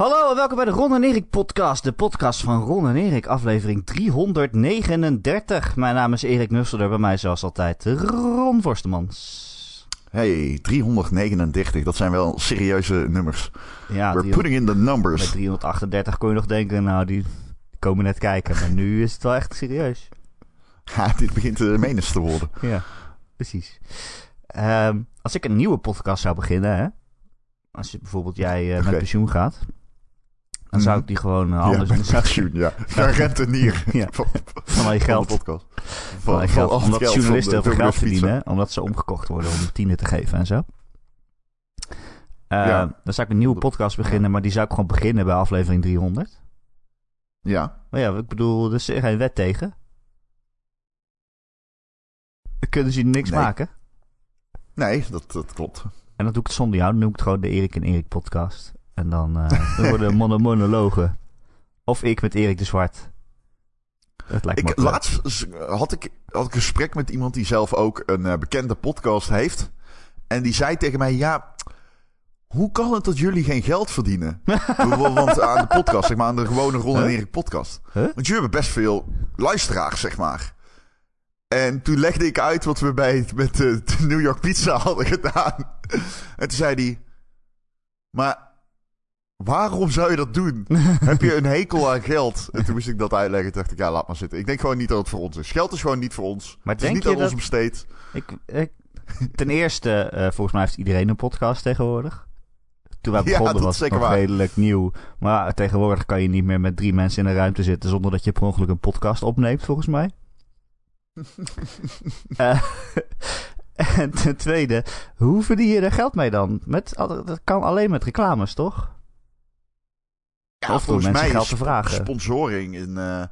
Hallo en welkom bij de Ron en Erik podcast. De podcast van Ron en Erik, aflevering 339. Mijn naam is Erik Nusselder, bij mij zoals altijd Ron Forstemans. Hey, 339, dat zijn wel serieuze nummers. Ja, We're putting in the bij numbers. 338 kon je nog denken, nou die komen net kijken. Maar nu is het wel echt serieus. Ha, dit begint de menens te worden. Ja, precies. Ehm, als ik een nieuwe podcast zou beginnen, hè? Als je bijvoorbeeld jij eh, met pensioen gaat, dan zou Mhm. ik die gewoon eh, Ja, anders... ik- pensioen, ja. Ga rentenier. Ja. Van, van al je van geld. de podcast. Van je geld, omdat geld journalisten heel van veel de geld verdienen, hè? omdat ze omgekocht worden om tienen te geven en zo. Eh, Ja. Dan zou ik een nieuwe podcast beginnen, maar die zou ik gewoon beginnen bij aflevering 300. pizza. Ja. Maar ja, ik bedoel, er is geen wet tegen. Dan kunnen ze niks Nee. maken. Nee, dat, dat klopt. En dan doe ik het zonder jou. Dan noem ik het gewoon de Erik en Erik podcast. En dan, eh, dan worden mono monologen. Of ik met Erik de Zwart. Dat lijkt me Ik, laatst had ik, had ik een gesprek met iemand die zelf ook een eh, bekende podcast heeft. En die zei tegen mij, ja... Hoe kan het dat jullie geen geld verdienen? Want aan de podcast, zeg maar, aan de gewone Ron en? Erik podcast. Huh? Want jullie hebben best veel luisteraars, zeg maar. En toen legde ik uit wat we bij met de, de New York Pizza hadden gedaan. En toen zei hij... Maar waarom zou je dat doen? Heb je een hekel aan geld? En toen moest ik dat uitleggen. Toen dacht ik, ja, laat maar zitten. Ik denk gewoon niet dat het voor ons is. Geld is gewoon niet voor ons. Maar het is niet je aan ons dat- besteed. Ik, ik, ten eerste, eh, volgens mij heeft iedereen een podcast tegenwoordig. Toen wij begonnen was het nog waar. redelijk nieuw. Maar tegenwoordig kan je niet meer met drie mensen in een ruimte zitten... zonder dat je per ongeluk een podcast opneemt, volgens mij. Eh, en ten tweede, hoe verdien je er geld mee dan? Met, dat kan alleen met reclames, toch? Ja, Of volgens mij geld te vragen. sponsoring in... eh,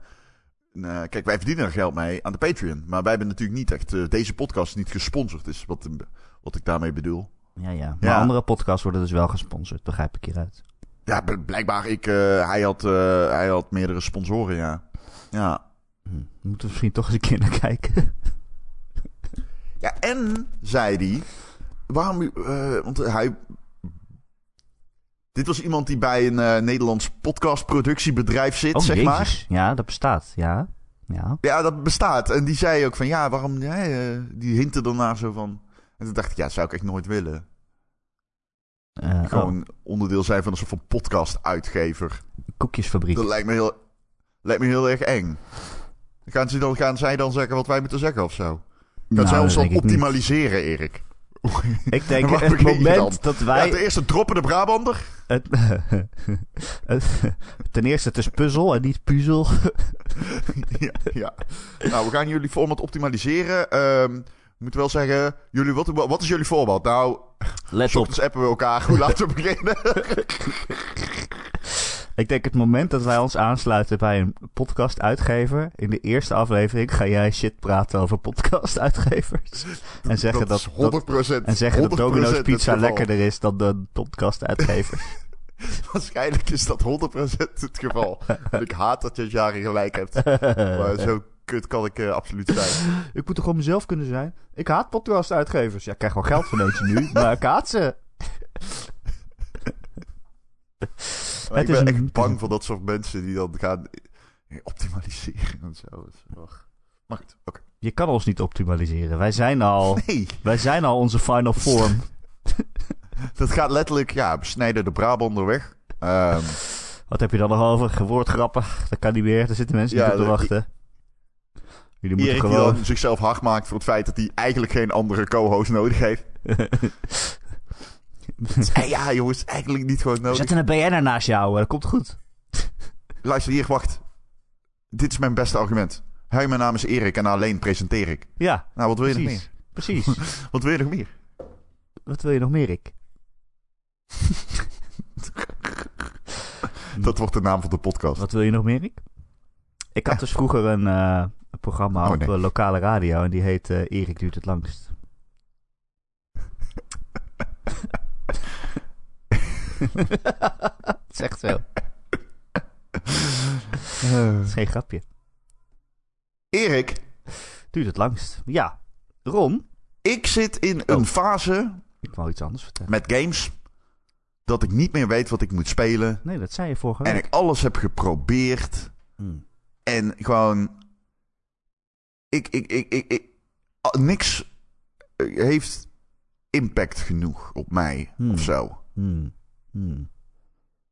in, eh, kijk, wij verdienen er geld mee aan de Patreon. Maar wij hebben natuurlijk niet echt... eh, deze podcast niet gesponsord is wat, wat ik daarmee bedoel. Ja, ja. Maar Ja. andere podcasts worden dus wel gesponsord, begrijp ik hieruit. Ja, bl- blijkbaar. Ik, hij, had, hij had meerdere sponsoren, ja. Ja. Hm. We moeten misschien toch eens een keer naar kijken. Ja, en zei hij... Waarom... want hij... Dit was iemand die bij een eh, Nederlands podcastproductiebedrijf zit, Oh, zeg jezus. maar. Ja, dat bestaat, ja. Ja. Ja, dat bestaat. En die zei ook van, ja, waarom... Ja, eh, die hinten daarna zo van... En toen dacht ik, ja, dat zou ik echt nooit willen. Eh, Gewoon onderdeel zijn van een soort van podcast-uitgever. oh, koekjesfabriek. Dat lijkt me heel, lijkt me heel erg eng. Gaan, ze dan, gaan zij dan zeggen wat wij moeten zeggen of zo? Gaan Nou, zij ons dan niet. optimaliseren, Erik? Ik denk Waar het moment dat Ja, wij... ten eerste droppen de Brabander. het, ten eerste, het is puzzel en niet puzzel. ja, ja. Nou, we gaan jullie format optimaliseren. Ehm ik moet wel zeggen, jullie, wat, wat is jullie format? Nou, Let op. appen we elkaar. Hoe laten we beginnen? Ik denk het moment dat wij ons aansluiten bij een podcast-uitgever. In de eerste aflevering ga jij shit praten over podcast-uitgevers. En zeggen dat, dat, 100%. en zeggen dat 100% Domino's Pizza lekkerder is dan de podcast-uitgever. Waarschijnlijk is dat 100% het geval. En ik haat dat je het jaren gelijk hebt. Maar zo kut kan ik eh, absoluut zijn. ik moet toch gewoon mezelf kunnen zijn? Ik haat podcast-uitgevers. Ja, ik krijg wel geld van eentje nu, maar ik haat ze. Ik is ben een- echt bang voor dat soort mensen die dan gaan optimaliseren en zo. Goed, oké. Je kan ons niet optimaliseren. Wij zijn al, Nee, wij zijn al onze final form. dat gaat letterlijk, ja, we snijden de Brabander weg. Ehm, Wat heb je dan nog over? Woordgrappen? Dat kan niet meer. Daar zitten mensen Ja, niet op te wachten. Jullie moeten Erik die gewoon... dan zichzelf hard maakt voor het feit dat hij eigenlijk geen andere co-host nodig heeft. Ja, jongens, eigenlijk niet gewoon nodig. zetten een BN'er naast jou. Dat komt goed. Luister hier, wacht. Dit is mijn beste argument. Hey, mijn naam is Erik en alleen presenteer ik. Ja, Nou, wat wil je nog meer? Precies. Wat wil je nog meer? Wat wil je nog meer, ik? Dat wordt de naam van de podcast. Wat wil je nog meer, ik? Ik had dus vroeger een, eh, programma Oh, op eh, lokale radio. En die heet eh, Erik duurt het langst. Dat is echt zo. Dat is geen grapje. Erik, Duurt het langst. Ja. Ron, ik zit in een Oh. fase ik wou iets anders vertellen. met games dat ik niet meer weet wat ik moet spelen. Nee, dat zei je vorige En week. ik alles heb geprobeerd. Hmm. En gewoon. Ik, ik, ik, ik, ik- ah, niks eh, heeft impact genoeg op mij Hmm. of zo. Hmm. Hmm.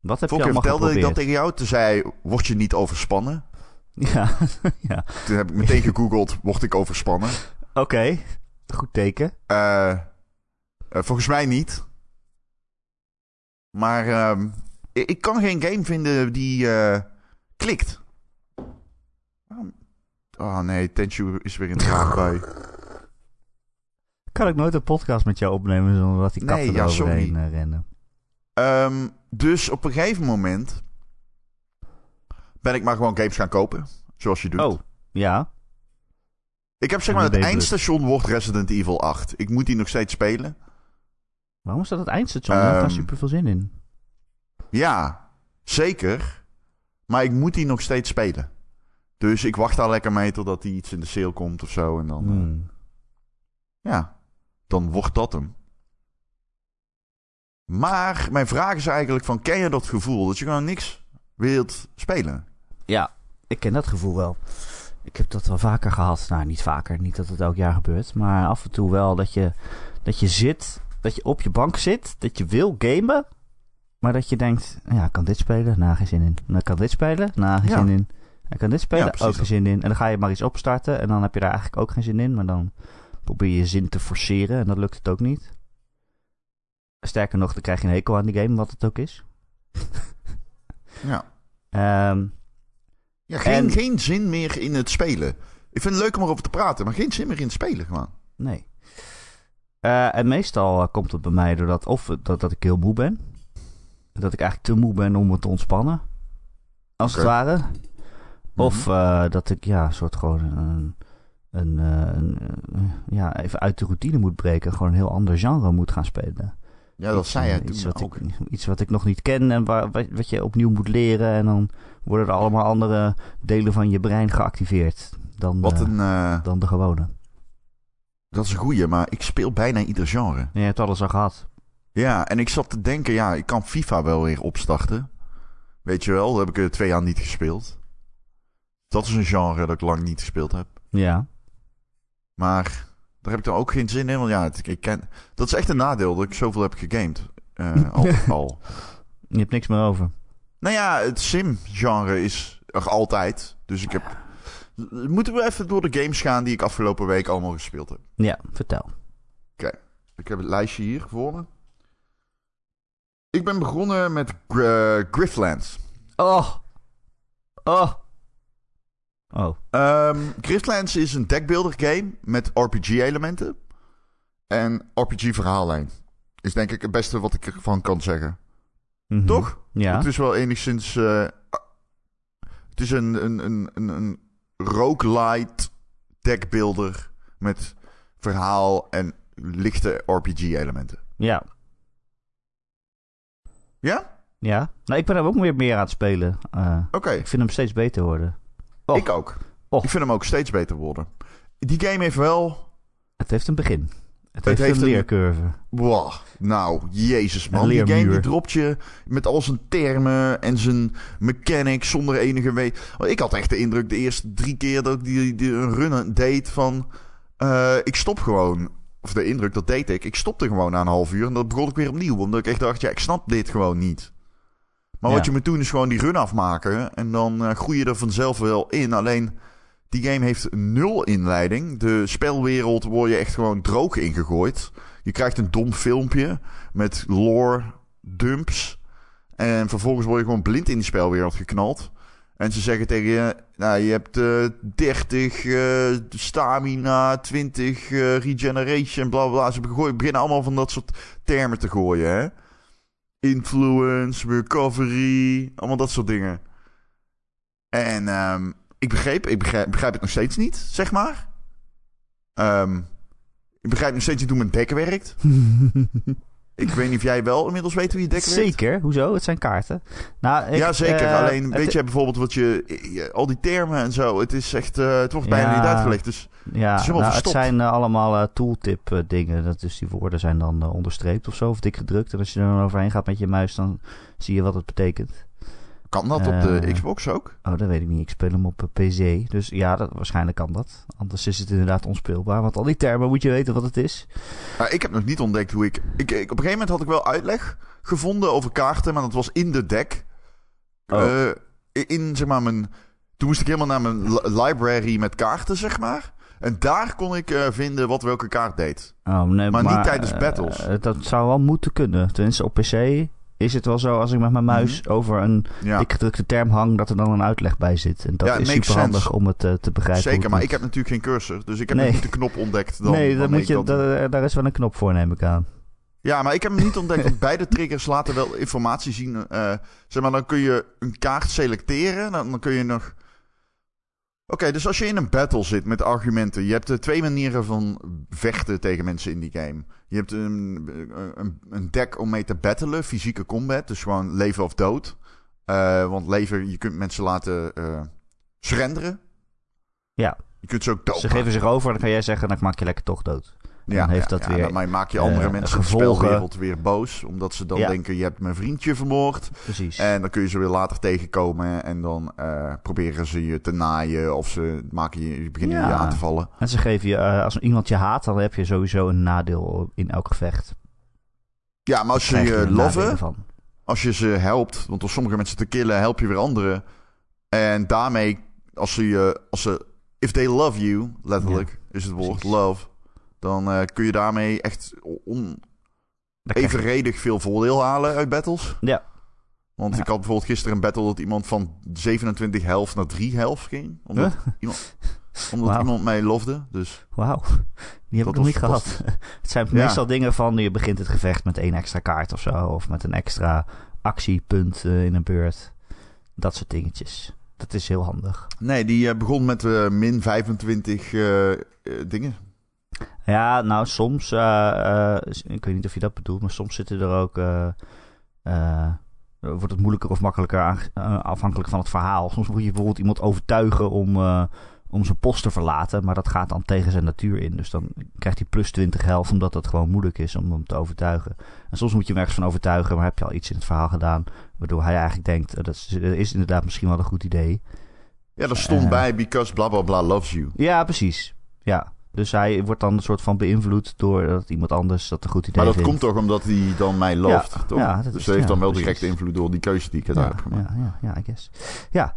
Wat heb je allemaal vertelde ik dat tegen jou. Toen zei je, word je niet overspannen? Ja, ja. Toen heb ik meteen gegoogeld, word ik overspannen? Oké, goed teken. Eh, eh, volgens mij niet. Maar ehm, ik, kan geen game vinden die eh, klikt. Oh nee, Tenchu is weer in de bij. Kan ik nooit een podcast met jou opnemen zonder dat die Nee, katten ja, sorry. eh, rennen? Ehm, dus op een gegeven moment ben ik maar gewoon games gaan kopen. Zoals je doet. Oh, ja. ik heb zeg maar het eindstation wordt Resident Evil 8. Ik moet die nog steeds spelen. Waarom is dat het eindstation? Daar heb ik Ehm, daar super veel zin in. Ja, zeker. Maar ik moet die nog steeds spelen. Dus ik wacht daar lekker mee totdat die iets in de sale komt of zo. En dan, eh, Hmm. ja, dan wordt dat hem. Maar mijn vraag is eigenlijk van, ken je dat gevoel dat je gewoon niks wilt spelen? Ja, ik ken dat gevoel wel. Ik heb dat wel vaker gehad. Nou, niet vaker. Niet dat het elk jaar gebeurt. Maar af en toe wel dat je, dat je zit, dat je op je bank zit, dat je wil gamen. Maar dat je denkt, ja, ik kan dit spelen? Nou, geen zin in. Dan kan dit spelen? Nou, geen Ja. zin in. Ik kan dit spelen? Ja, ook geen dat. zin in. En dan ga je maar iets opstarten en dan heb je daar eigenlijk ook geen zin in. Maar dan probeer je je zin te forceren en dan lukt het ook niet. Sterker nog, dan krijg je een hekel aan die game, wat het ook is. Ja. Ehm, ja geen, En- geen zin meer in het spelen. Ik vind het leuk om erover te praten, maar geen zin meer in het spelen gewoon. Nee. Eh, en meestal eh, komt het bij mij doordat of dat, dat ik heel moe ben. Dat ik eigenlijk te moe ben om me te ontspannen. Als het ware. Of Mhm. eh, dat ik ja, soort gewoon een, een, een, ja, even uit de routine moet breken. Gewoon een heel ander genre moet gaan spelen. Ja, dat Iets, zei eh, jij iets toen wat, ook. ik, iets wat ik nog niet ken en waar, wat, wat je opnieuw moet leren. En dan worden er allemaal andere delen van je brein geactiveerd dan, Wat eh, een, eh, dan de gewone. dat is een goeie, maar ik speel bijna ieder genre. En je hebt alles al gehad. Ja, en ik zat te denken, ja, ik kan FIFA wel weer opstarten. Weet je wel, daar heb ik er twee jaar niet gespeeld. Dat is een genre dat ik lang niet gespeeld heb. Ja. Maar daar heb ik dan ook geen zin in, want ja, het- ik ken, dat is echt een nadeel dat ik zoveel heb gegamed. eh, al, al. Je hebt niks meer over. Nou ja, het sim-genre is er altijd. Dus ik heb... Moeten we even door de games gaan die ik afgelopen week allemaal gespeeld heb. Ja, vertel. Ik heb het lijstje hier voor me. Ik ben begonnen met Griftlands. Oh. Oh. Oh. Ehm Griftlands is een deckbuilder game met RPG-elementen. En RPG-verhaallijn. Is denk ik het beste wat ik ervan kan zeggen. Mhm. Toch? Ja. Het is wel enigszins... eh, het is een, een, een, een, een roguelite deckbuilder met verhaal en lichte RPG-elementen. Ja. Ja? Ja. Nou, ik ben hem ook weer meer aan het spelen. Eh, Oké. ik vind hem steeds beter worden. Och. Ik ook. Och. Ik vind hem ook steeds beter worden. Die game heeft wel... Het heeft een begin. Het, heeft, heeft een een- leercurve. Wow, nou, jezus man. Een Die game die dropt je met al zijn termen en zijn mechanics zonder enige weet. Ik had echt de indruk de eerste drie keer dat ik die, die een run deed van... eh, ik stop gewoon. Of de indruk, dat deed ik. Ik stopte gewoon na een half uur en dat begon ik weer opnieuw. Omdat ik echt dacht, ja, ik snap dit gewoon niet. Maar wat je moet doen is gewoon die run afmaken. En dan eh, groei je er vanzelf wel in. Alleen, die game heeft nul inleiding. De spelwereld word je echt gewoon droog ingegooid. Je krijgt een dom filmpje met lore dumps. En vervolgens word je gewoon blind in die spelwereld geknald. En ze zeggen tegen je, nou, je hebt eh 30 eh, stamina, 20 eh, regeneration, bla bla, bla. Ze beginnen allemaal van dat soort termen te gooien, hè. Influence, recovery, allemaal dat soort dingen. En ehm, ik begreep, ik begrijp, begrijp het nog steeds niet, zeg maar. Ehm, ik begrijp nog steeds niet hoe mijn deck werkt. Ik weet niet of jij wel inmiddels weet hoe je werkt. Zeker, hoezo? Het zijn kaarten. Nou, ik, ja, zeker. eh, Alleen weet je bijvoorbeeld wat je... Al die termen en zo. Het is echt... eh, het wordt bijna Ja. niet uitgelegd. Dus Ja, Het is helemaal nou, het zijn eh, allemaal tooltip dingen. Dat is, die woorden zijn dan onderstreept of zo, of dik gedrukt. En als je er dan overheen gaat met je muis, dan zie je wat het betekent. Kan dat op de Eh. Xbox ook? Oh, dat weet ik niet. Ik speel hem op eh, PC. Dus ja, dat, waarschijnlijk kan dat. Anders is het inderdaad onspeelbaar. Want al die termen moet je weten wat het is. Ik heb nog niet ontdekt hoe ik, ik, ik- Op een gegeven moment had ik wel uitleg gevonden over kaarten, maar dat was in de deck. Oh. Eh, in, zeg maar, mijn... Toen moest ik helemaal naar mijn li- library met kaarten, zeg maar. En daar kon ik eh, vinden wat welke kaart deed. Oh, nee, Maar niet tijdens battles. dat zou wel moeten kunnen. Tenminste, op PC is het wel zo als ik met mijn muis over een Mhm. Ja, dik gedrukte term hang, dat er dan een uitleg bij zit. En dat Ja, is super handig om het eh, te begrijpen. zeker. Maar moet. ik heb natuurlijk geen cursor. Dus ik heb Nee. niet de knop ontdekt. Dan, nee, moet je, daar, daar is wel een knop voor, neem ik aan. Ja, maar ik heb hem niet ontdekt. Want beide triggers laten wel informatie zien. eh, zeg maar, dan kun je een kaart selecteren. Dan, dan kun je nog... Oké, dus als je in een battle zit met argumenten... Je hebt eh, twee manieren van vechten tegen mensen in die game. Je hebt een, een, een deck om mee te battelen. Fysieke combat. Dus gewoon leven of dood. Eh, want leven, je kunt mensen laten eh surrenderen. Ja. Je kunt ze ook dood Ze geven zich over en dan kan jij zeggen, dan maak je lekker toch dood. Dan heeft dat weer, Dan maak je andere eh, mensen in de gevolgen. spelwereld weer boos. Omdat ze dan Ja. denken, je hebt mijn vriendje vermoord. Precies. En dan kun je ze weer later tegenkomen. En dan eh, proberen ze je te naaien. Of ze maken je, beginnen je Ja. aan te vallen. En ze geven je, eh, als iemand je haat, dan heb je sowieso een nadeel in elk gevecht. Ja, maar als je nadelen loven, als je ze helpt. Want door sommige mensen te killen, help je weer anderen. En daarmee, als ze je... Als ze, if they love you, letterlijk is het woord, precies. love. Dan eh, kun je daarmee echt on, evenredig veel voordeel halen uit battles. Ja. Want Ja. ik had bijvoorbeeld gisteren een battle dat iemand van 27 helft naar 3 helft ging. Omdat, iemand, omdat iemand mij lofde. Dus Wauw, die heb Dat ik nog niet gehad. het zijn Ja. meestal dingen van, je begint het gevecht met één extra kaart of zo. Of met een extra actiepunt eh, in een beurt. Dat soort dingetjes. Dat is heel handig. nee, die eh, begon met min 25 eh, eh, dingen. Ja, nou soms, eh, eh, ik weet niet of je dat bedoelt, maar soms zitten er ook, eh, wordt het moeilijker of makkelijker afhankelijk van het verhaal. Soms moet je bijvoorbeeld iemand overtuigen om, om zijn post te verlaten, maar dat gaat dan tegen zijn natuur in. Dus dan krijgt hij plus 20 helft, omdat dat gewoon moeilijk is om hem te overtuigen. En soms moet je hem ergens van overtuigen, maar heb je al iets in het verhaal gedaan, waardoor hij eigenlijk denkt, dat is, dat is inderdaad misschien wel een goed idee. Ja, er stond bij because bla bla bla loves you. Ja, precies. Ja. Dus hij wordt dan een soort van beïnvloed door dat iemand anders dat een goed idee Maar dat vindt. komt toch omdat hij dan mij looft, Ja, toch? ja, dat dus is- heeft ja, dan wel direct invloed door die keuze die ik gedaan ja, heb gemaakt. ja, ja, ja, I guess. Ja,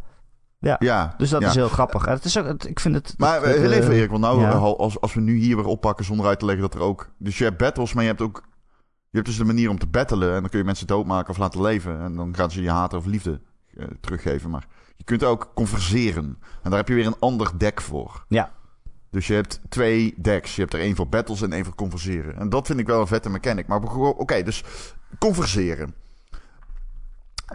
Ja, dus dat ja. is heel grappig. En het is ook, het- ik vind het... Maar het, eh, heel eh, even Erik, want nou, ja. als, als we nu hier weer oppakken zonder uit te leggen dat er ook... Dus je hebt battles, maar je hebt ook... Je hebt dus de manier om te battelen en dan kun je mensen doodmaken of laten leven. En dan gaan ze je haat of liefde eh, teruggeven. Maar je kunt ook converseren. En daar heb je weer een ander deck voor. Ja. Dus je hebt twee decks. Je hebt er één voor battles en één voor converseren. En dat vind ik wel een vette mechanic. Maar oké, dus converseren.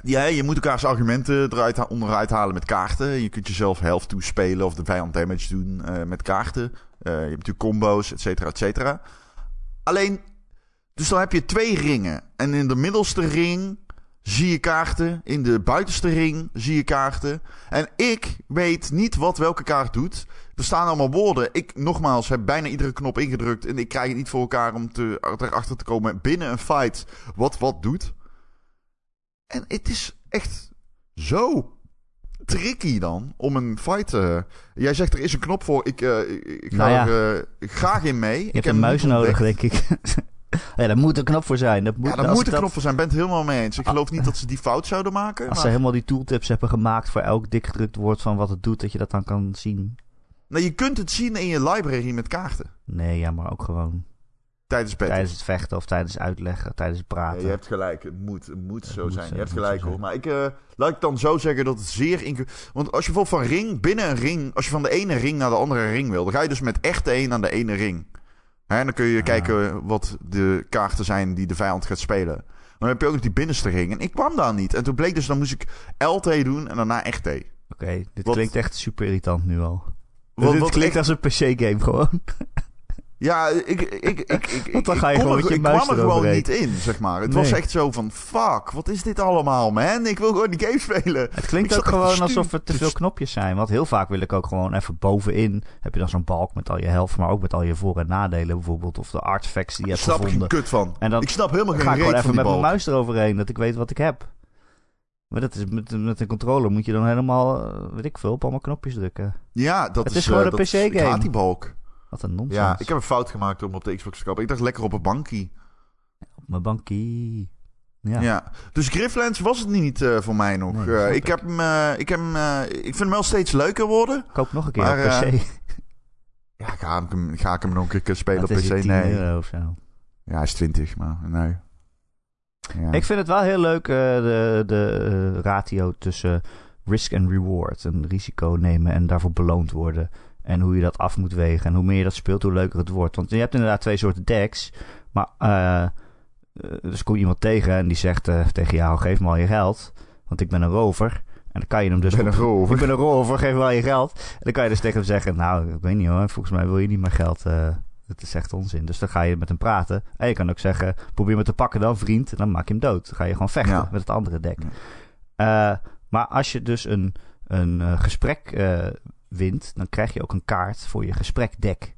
Ja, je moet elkaars argumenten eruit, onderuit halen met kaarten. Je kunt jezelf helft toespelen of de vijand damage doen eh, met kaarten. Eh, je hebt natuurlijk combo's, et cetera, et cetera. Alleen, dus dan heb je twee ringen. En in de middelste ring zie je kaarten. In de buitenste ring zie je kaarten. En ik weet niet wat welke kaart doet. Er staan allemaal woorden. Ik, nogmaals, heb bijna iedere knop ingedrukt. En ik krijg het niet voor elkaar om te, erachter te komen binnen een fight wat wat doet. En het is echt zo tricky dan om een fight te... Jij zegt er is een knop voor. Ik, eh, ik, ga Nou ja. er eh, graag in mee. Je ik hebt heb een muis nodig, denk ik. ja, daar moet een knop voor zijn. Dat moet, Ja, daar moet een dat- knop voor zijn. Ben het helemaal mee eens. Ik geloof niet dat ze die fout zouden maken. Als ze helemaal die tooltips hebben gemaakt voor elk dik gedrukt woord van wat het doet, dat je dat dan kan zien. Nou, je kunt het zien in je library met kaarten. Nee, ja, maar ook gewoon Tijdens het vechten of tijdens uitleggen, tijdens het Ja, praten. je hebt gelijk. Het moet, het moet zo moet zijn. zo- je hebt gelijk hoor. Maar ik, eh, laat ik dan zo zeggen dat het zeer ingewikkeld... Want als je bijvoorbeeld van ring, binnen een ring... Als je van de ene ring naar de andere ring wil... Dan ga je dus met echt één naar de ene ring. Hè, en dan kun je Ah. kijken wat de kaarten zijn die de vijand gaat spelen. Maar dan heb je ook nog die binnenste ring. En ik kwam daar niet. En toen bleek dus, dan moest ik LT doen en daarna echt T. Oké, dit Wat- klinkt echt super irritant nu al. Wat- dit klinkt als een PC-game gewoon. Ja, ik, ik, ik, ik, ik, Want dan ga je ik, gewoon er, je ik kwam er gewoon niet in, zeg maar. Het Nee. was echt zo van, fuck, wat is dit allemaal, man? Ik wil gewoon die game spelen. Het klinkt Ik ook gewoon alsof er te veel st- knopjes zijn. Want heel vaak wil ik ook gewoon even bovenin. Heb je dan zo'n balk met al je helft, maar ook met al je voor- en nadelen bijvoorbeeld. Of de artifacts die je Ik hebt snap er geen gevonden. kut van. En dan ik snap helemaal geen ga ik gewoon even met mijn muis eroverheen, dat ik weet wat ik heb. Maar dat is met, met een controller moet je dan helemaal, eh, weet ik veel, op allemaal knopjes drukken. Ja, dat Het is, is gewoon eh, een Ik PC-game. haat die balk. Wat een nonsens. Ja, ik heb een fout gemaakt om op de Xbox te kopen. Ik dacht lekker op een bankie. Op mijn bankie. Ja. Ja. Dus Grifflands was het niet eh, voor mij nog. Nee, ik, ik. heb hem, ik, heb hem, ik vind hem wel steeds leuker worden. Koop nog een keer Maar, op PC. Ja, ga ik hem, ga ik hem nog een keer spelen op PC? hier 10 Nee. euro of zo. Ja, hij is 20, maar nee. Ja. Ik vind het wel heel leuk, eh, de, de eh, ratio tussen risk en reward. Een risico nemen en daarvoor beloond worden. En hoe je dat af moet wegen. En hoe meer je dat speelt, hoe leuker het wordt. Want je hebt inderdaad twee soorten decks. Maar eh, eh, dus kom je iemand tegen en die zegt eh, tegen jou: geef me al je geld. Want ik ben een rover. En dan kan je hem dus. Ik ben een rover. Ik ben een rover, geef me al je geld. En dan kan je dus tegen hem zeggen: Nou, ik weet niet hoor, volgens mij wil je niet mijn geld. Dat is echt onzin. Dus dan ga je met hem praten. En je kan ook zeggen: probeer me te pakken dan, vriend. En dan maak je hem dood. Dan ga je gewoon vechten Ja. met het andere deck. Ja. Eh, maar als je dus een, een eh, gesprek eh, wint, dan krijg je ook een kaart voor je gesprekdek.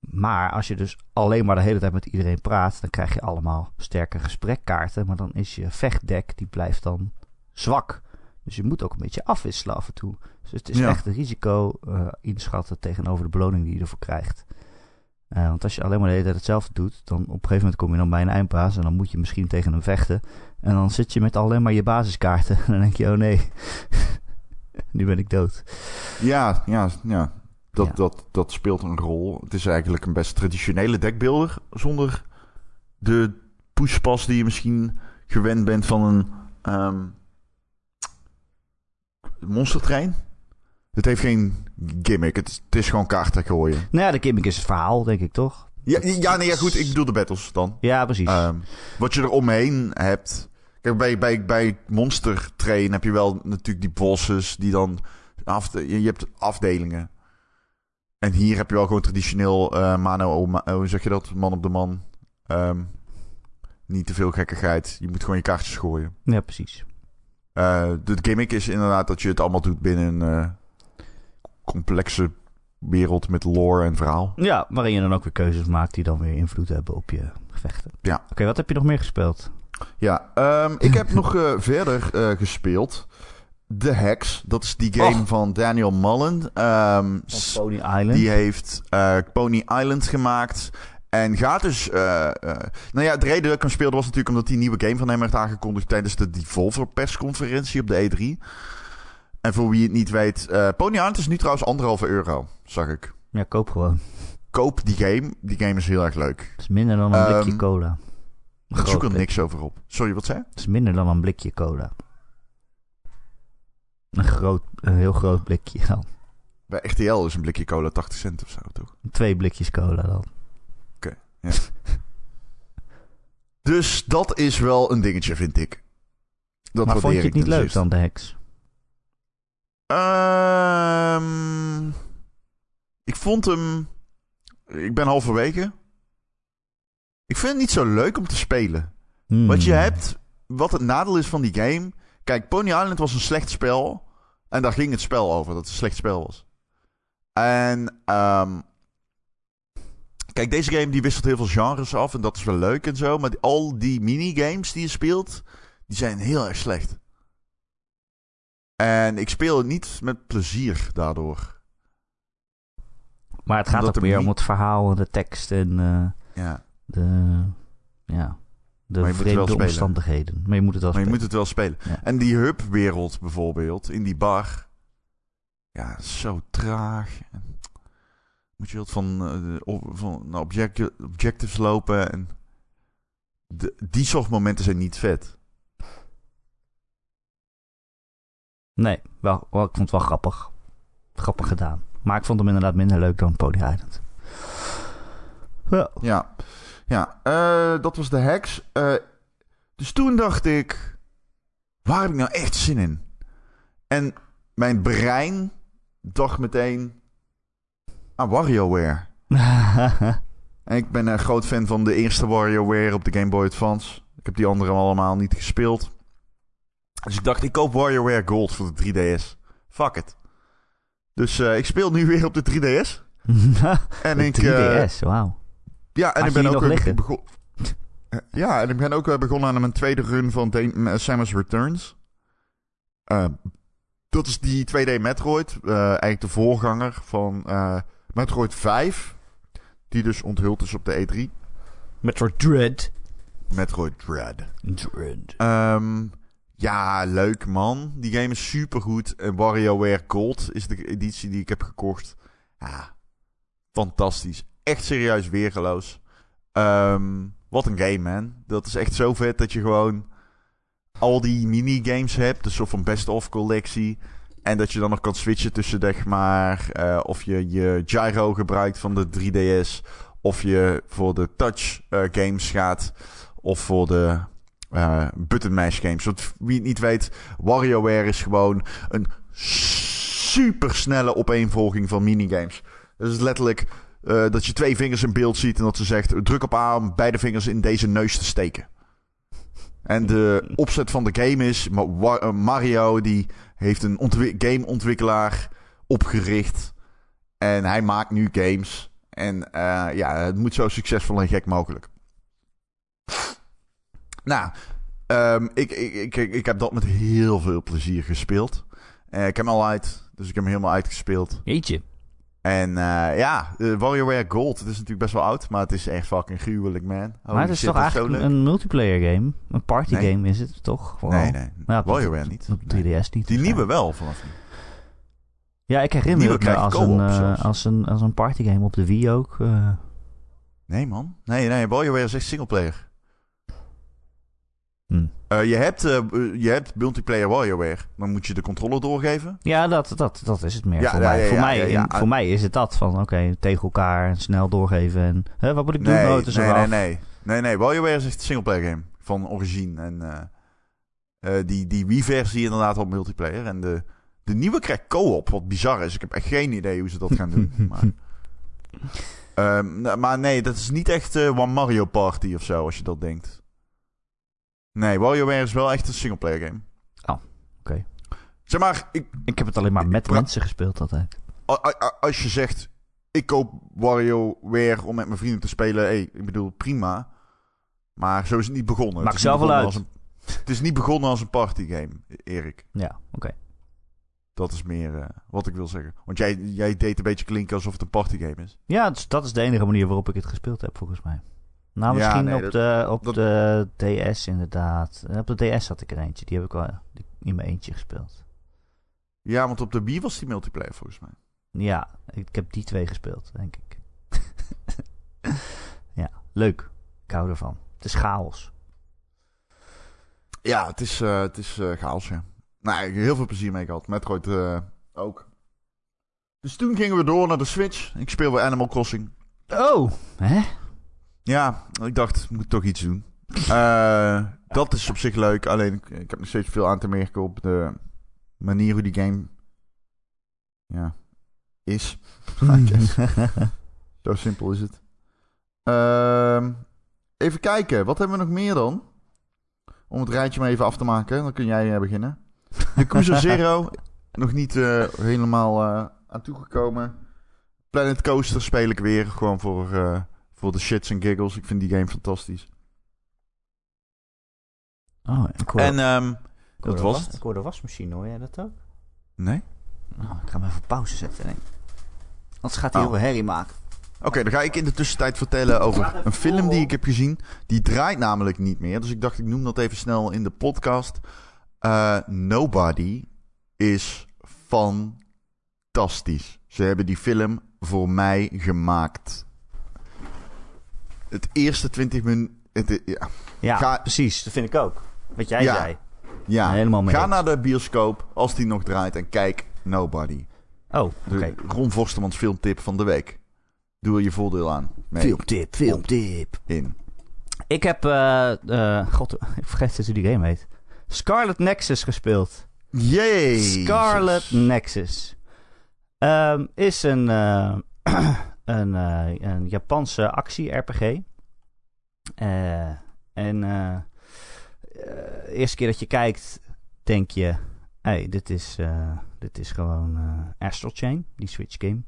Maar als je dus alleen maar de hele tijd met iedereen praat, dan krijg je allemaal sterke gesprekkaarten. Maar dan is je vechtdek, die blijft dan zwak. Dus je moet ook een beetje afwisselen af en toe. Dus het is Ja. echt een risico inschatten tegenover de beloning die je ervoor krijgt. Eh, want als je alleen maar de hele tijd hetzelfde doet, dan op een gegeven moment kom je dan bij een eindbaas en dan moet je misschien tegen hem vechten. En dan zit je met alleen maar je basiskaarten. En dan denk je, oh nee, nu ben ik dood. Ja, ja, ja. Dat, Ja. Dat, dat speelt een rol. Het is eigenlijk een best traditionele deckbuilder. Zonder de pushpas die je misschien gewend bent van een ehm monstertrein. Het heeft geen gimmick. Het is, het is gewoon kaarten gooien. Nou ja, de gimmick is het verhaal, denk ik toch? Ja, ja, nee, ja, goed. Ik bedoel de battles dan. Ja, precies. Ehm, wat je er omheen hebt. Kijk, bij, bij, bij Monster Train heb je wel natuurlijk die bosses die dan. Af, je, hebt afdelingen. En hier heb je wel gewoon traditioneel eh mano, ma- hoe zeg je dat? Man op de man. Ehm, niet te veel gekkigheid. Je moet gewoon je kaartjes gooien. ja, precies. Eh, de gimmick is inderdaad dat je het allemaal doet binnen een eh, complexe wereld met lore en verhaal. Ja, waarin je dan ook weer keuzes maakt die dan weer invloed hebben op je gevechten. Ja. Oké, wat heb je nog meer gespeeld? Ja, ehm, ik heb nog eh, verder eh, gespeeld. The Hex, dat is die game Och. van Daniel Mullen. Ehm, Pony Island. die heeft eh, Pony Island gemaakt. En gaat dus... eh, nou ja, de reden dat ik hem speelde was natuurlijk omdat die nieuwe game van hem werd aangekondigd tijdens de Devolver persconferentie op de E3. En voor wie het niet weet, eh, Pony Island is nu trouwens anderhalve euro, zag ik. Ja, koop gewoon. Koop die game. Die game is heel erg leuk. Het is minder dan een Ehm, blikje cola. Ik zoek er niks over op. Sorry, wat zei? Het is minder dan een blikje cola. Een, groot, een heel groot blikje dan. Bij RTL is een blikje cola 80 cent of zo, toch? Twee blikjes cola dan. Dus dat is wel een dingetje, vind ik. Dat maar vond je het ik niet leuk dan, de heks? Ehm, ik vond hem... Ik ben halverwege. Ik vind het niet zo leuk om te spelen. Hmm. Wat je hebt... Wat het nadeel is van die game... Kijk, Pony Island was een slecht spel. En daar ging het spel over, dat het een slecht spel was. En... ehm, kijk, deze game die wisselt heel veel genres af. En dat is wel leuk en zo. Maar die- al die minigames die je speelt... Die zijn heel erg slecht. En ik speel het niet met plezier daardoor. Maar het gaat Omdat ook er meer niet- om het verhaal en de tekst en eh, Ja. de, ja, de je vreemde omstandigheden. Maar je moet het wel Maar je spelen. moet het wel spelen. Ja. En die hubwereld bijvoorbeeld, in die bar. Ja, zo traag. Moet je wat van, op- van object, objectives lopen. En de, die soort momenten zijn niet vet. Nee, wel, wel, ik vond het wel grappig. Grappig gedaan. Maar ik vond hem inderdaad minder leuk dan Pony Island. Ja. Ja, ja eh, dat was de hacks. Eh, dus toen dacht ik, waar heb ik nou echt zin in? En mijn brein dacht meteen aan WarioWare. En ik ben een groot fan van de eerste WarioWare op de Game Boy Advance. Ik heb die andere allemaal niet gespeeld. Dus ik dacht, ik koop WarioWare Gold voor de 3DS. Fuck it. Dus eh, ik speel nu weer op de 3DS. en De ik, eh, 3DS, wauw. ja, en Had ik ben ook nog weer liggen? begon- Ja, en ik ben ook begonnen aan mijn tweede run van eh, Samus Returns. Eh, dat is die 2D Metroid. eh, eigenlijk de voorganger van eh, Metroid 5. Die dus onthuld is op de E3. Metroid Dread. Metroid Dread. Dread. Ehm, ja, leuk man. Die game is supergoed. En WarioWare Gold is de editie die ik heb gekocht. Fantastisch. Echt serieus weergeloos. Ehm, wat een game, man. Dat is echt zo vet dat je gewoon al die minigames hebt. Een soort van best-of collectie. En dat je dan nog kan switchen tussen, zeg maar, eh, of je je gyro gebruikt van de 3DS. Of je voor de touch eh, games gaat. Of voor de eh, button mash games. Wie het niet weet, WarioWare is gewoon een supersnelle opeenvolging van minigames. Dat is letterlijk eh, dat je twee vingers in beeld ziet en dat ze zegt: druk op A om beide vingers in deze neus te steken. En de opzet van de game is: eh, Mario die heeft een ontwi- gameontwikkelaar opgericht. En hij maakt nu games. En ja, het moet zo succesvol en gek mogelijk. Nou, ehm, ik, ik, ik, ik, heb dat met heel veel plezier gespeeld. Eh, ik heb hem al uit, dus ik heb hem helemaal uitgespeeld. Jeetje. En eh, ja, eh, WarioWare Gold, het is natuurlijk best wel oud, maar het is echt fucking gruwelijk, man. Maar het is shit, toch eigenlijk een multiplayer game? Een party Nee. game is het toch? Vooral. Nee, nee. Ja, de- WarioWare niet. Op 3DS niet. Die nieuwe wel, vanaf nu. Ja, ik herinner me als een, zelfs. als, een, als een partygame op de Wii ook. Nee, man. Nee, nee, WarioWare is echt singleplayer. Hm. Eh, je, hebt, eh, je hebt multiplayer WarioWare. Dan moet je de controller doorgeven. Ja, dat, dat, dat is het meer Ja, voor ja, mij. ja, voor, mij ja, ja. in- voor mij is het dat. Van oké, tegen elkaar en snel doorgeven. En hè, wat moet ik doen? Nee, Oh, het is nee, nee, nee. Nee, nee. WarioWare is echt een singleplayer game. Van origine. En eh, eh, die, die Wii-versie inderdaad op multiplayer. En de, de nieuwe krijgt co-op, wat bizar is. Ik heb echt geen idee hoe ze dat gaan doen. maar, Ehm, nou, maar nee, dat is niet echt eh, One Mario Party of zo, als je dat denkt. Nee, WarioWare is wel echt een singleplayer game. Oh, oké. Zeg maar, ik, Ik heb het alleen maar met mensen gespeeld altijd. als je zegt, ik koop WarioWare om met mijn vrienden te spelen. Hey, ik bedoel, prima. Maar zo is het niet begonnen. Maakt Het is niet zelf wel begonnen uit. als een- het is niet begonnen als een partygame, Erik. Ja, oké. Dat is meer eh, wat ik wil zeggen. Want jij, jij deed een beetje klinken alsof het een partygame is. Ja, dat is de enige manier waarop ik het gespeeld heb, volgens mij. Nou, Ja, misschien nee, op, dat- de, op dat- de DS inderdaad. Op de DS had ik er eentje. Die heb ik wel in mijn eentje gespeeld. Ja, want op de Wii was die multiplayer volgens mij. Ja, ik heb die twee gespeeld, denk ik. ja, leuk. Ik hou ervan. Het is chaos. Ja, het is, eh, het is eh, chaos, ja. Nou, ik heb heel veel plezier mee gehad. Metroid eh ook. Dus toen gingen we door naar de Switch. Ik speel weer Animal Crossing. Oh, hè? Ja, ik dacht, ik moet toch iets doen. Eh, dat is op zich leuk. Alleen, ik, ik heb nog steeds veel aan te merken op de manier hoe die game... Ja, is. Guess. Zo simpel is het. Ehm, even kijken, wat hebben we nog meer dan? Om het rijtje maar even af te maken, dan kun jij eh, beginnen. Yakuza Zero, nog niet eh, helemaal aan toegekomen. Planet Coaster speel ik weer, gewoon voor, voor de shits en giggles. Ik vind die game fantastisch. Oh, ik hoor, En ehm, ik hoor dat de was het. Ik hoor de wasmachine, hoor jij dat ook? Nee? Oh, ik ga hem even pauze zetten. Nee. Anders gaat hij Oh. heel veel herrie maken. Oké, dan ga ik in de tussentijd vertellen over een film die ik heb gezien. Die draait namelijk niet meer. Dus ik dacht, ik noem dat even snel in de podcast. Eh, Nobody is fantastisch. Ze hebben die film voor mij gemaakt. Het eerste 20 minuten. Ja, Ja, Ga- precies. Dat vind ik ook. Wat jij Ja. zei. ja. Helemaal mee ga naar de bioscoop als die nog draait en kijk Nobody. Oh, oké. Ron Forstemans filmtip van de week. Doe er je voordeel aan. mee Filmtip, filmtip. in. Ik heb, eh, eh, god, ik vergeet hoe die game heet. Scarlet Nexus gespeeld. Jee. Scarlet Nexus. Ehm, is een, eh, een, uh, een Japanse actie-RPG. Uh, en de eerste keer dat je kijkt, denk je... hey, dit is, dit is gewoon Astral Chain, die Switch game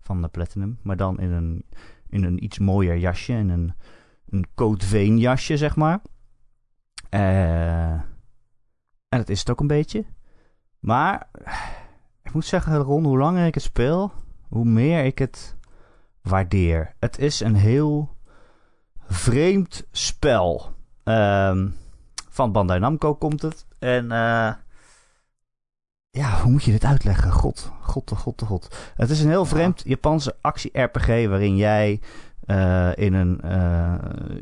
van de Platinum. Maar dan in een, in een iets mooier jasje, in een, een Code Vein jasje, zeg maar. en dat is het ook een beetje. Maar ik moet zeggen, Ron, hoe langer ik het speel, hoe meer ik het waardeer. Het is een heel vreemd spel. Um, van Bandai Namco komt het. En uh, ja, hoe moet je dit uitleggen? God, god, de god, de god. Het is een heel vreemd Japanse actie-RPG waarin jij uh, in een, uh,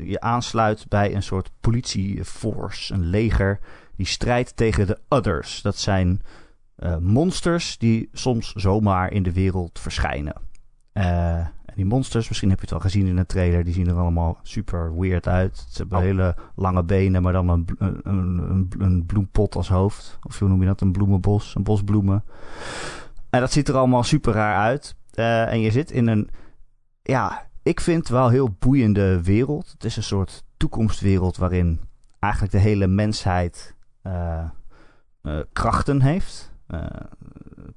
je aansluit bij een soort politieforce, een leger, die strijdt tegen de others. Dat zijn monsters die soms zomaar in de wereld verschijnen. Die monsters, misschien heb je het al gezien in de trailer, die zien er allemaal super weird uit. Ze hebben oh. hele lange benen, maar dan een, een, een, een, bloempot als hoofd. Of hoe noem je dat? Een bloemenbos, een bos bloemen. En dat ziet er allemaal super raar uit. Uh, en je zit in een, ja, ik vind wel heel boeiende wereld. Het is een soort toekomstwereld waarin eigenlijk de hele mensheid krachten heeft. Uh,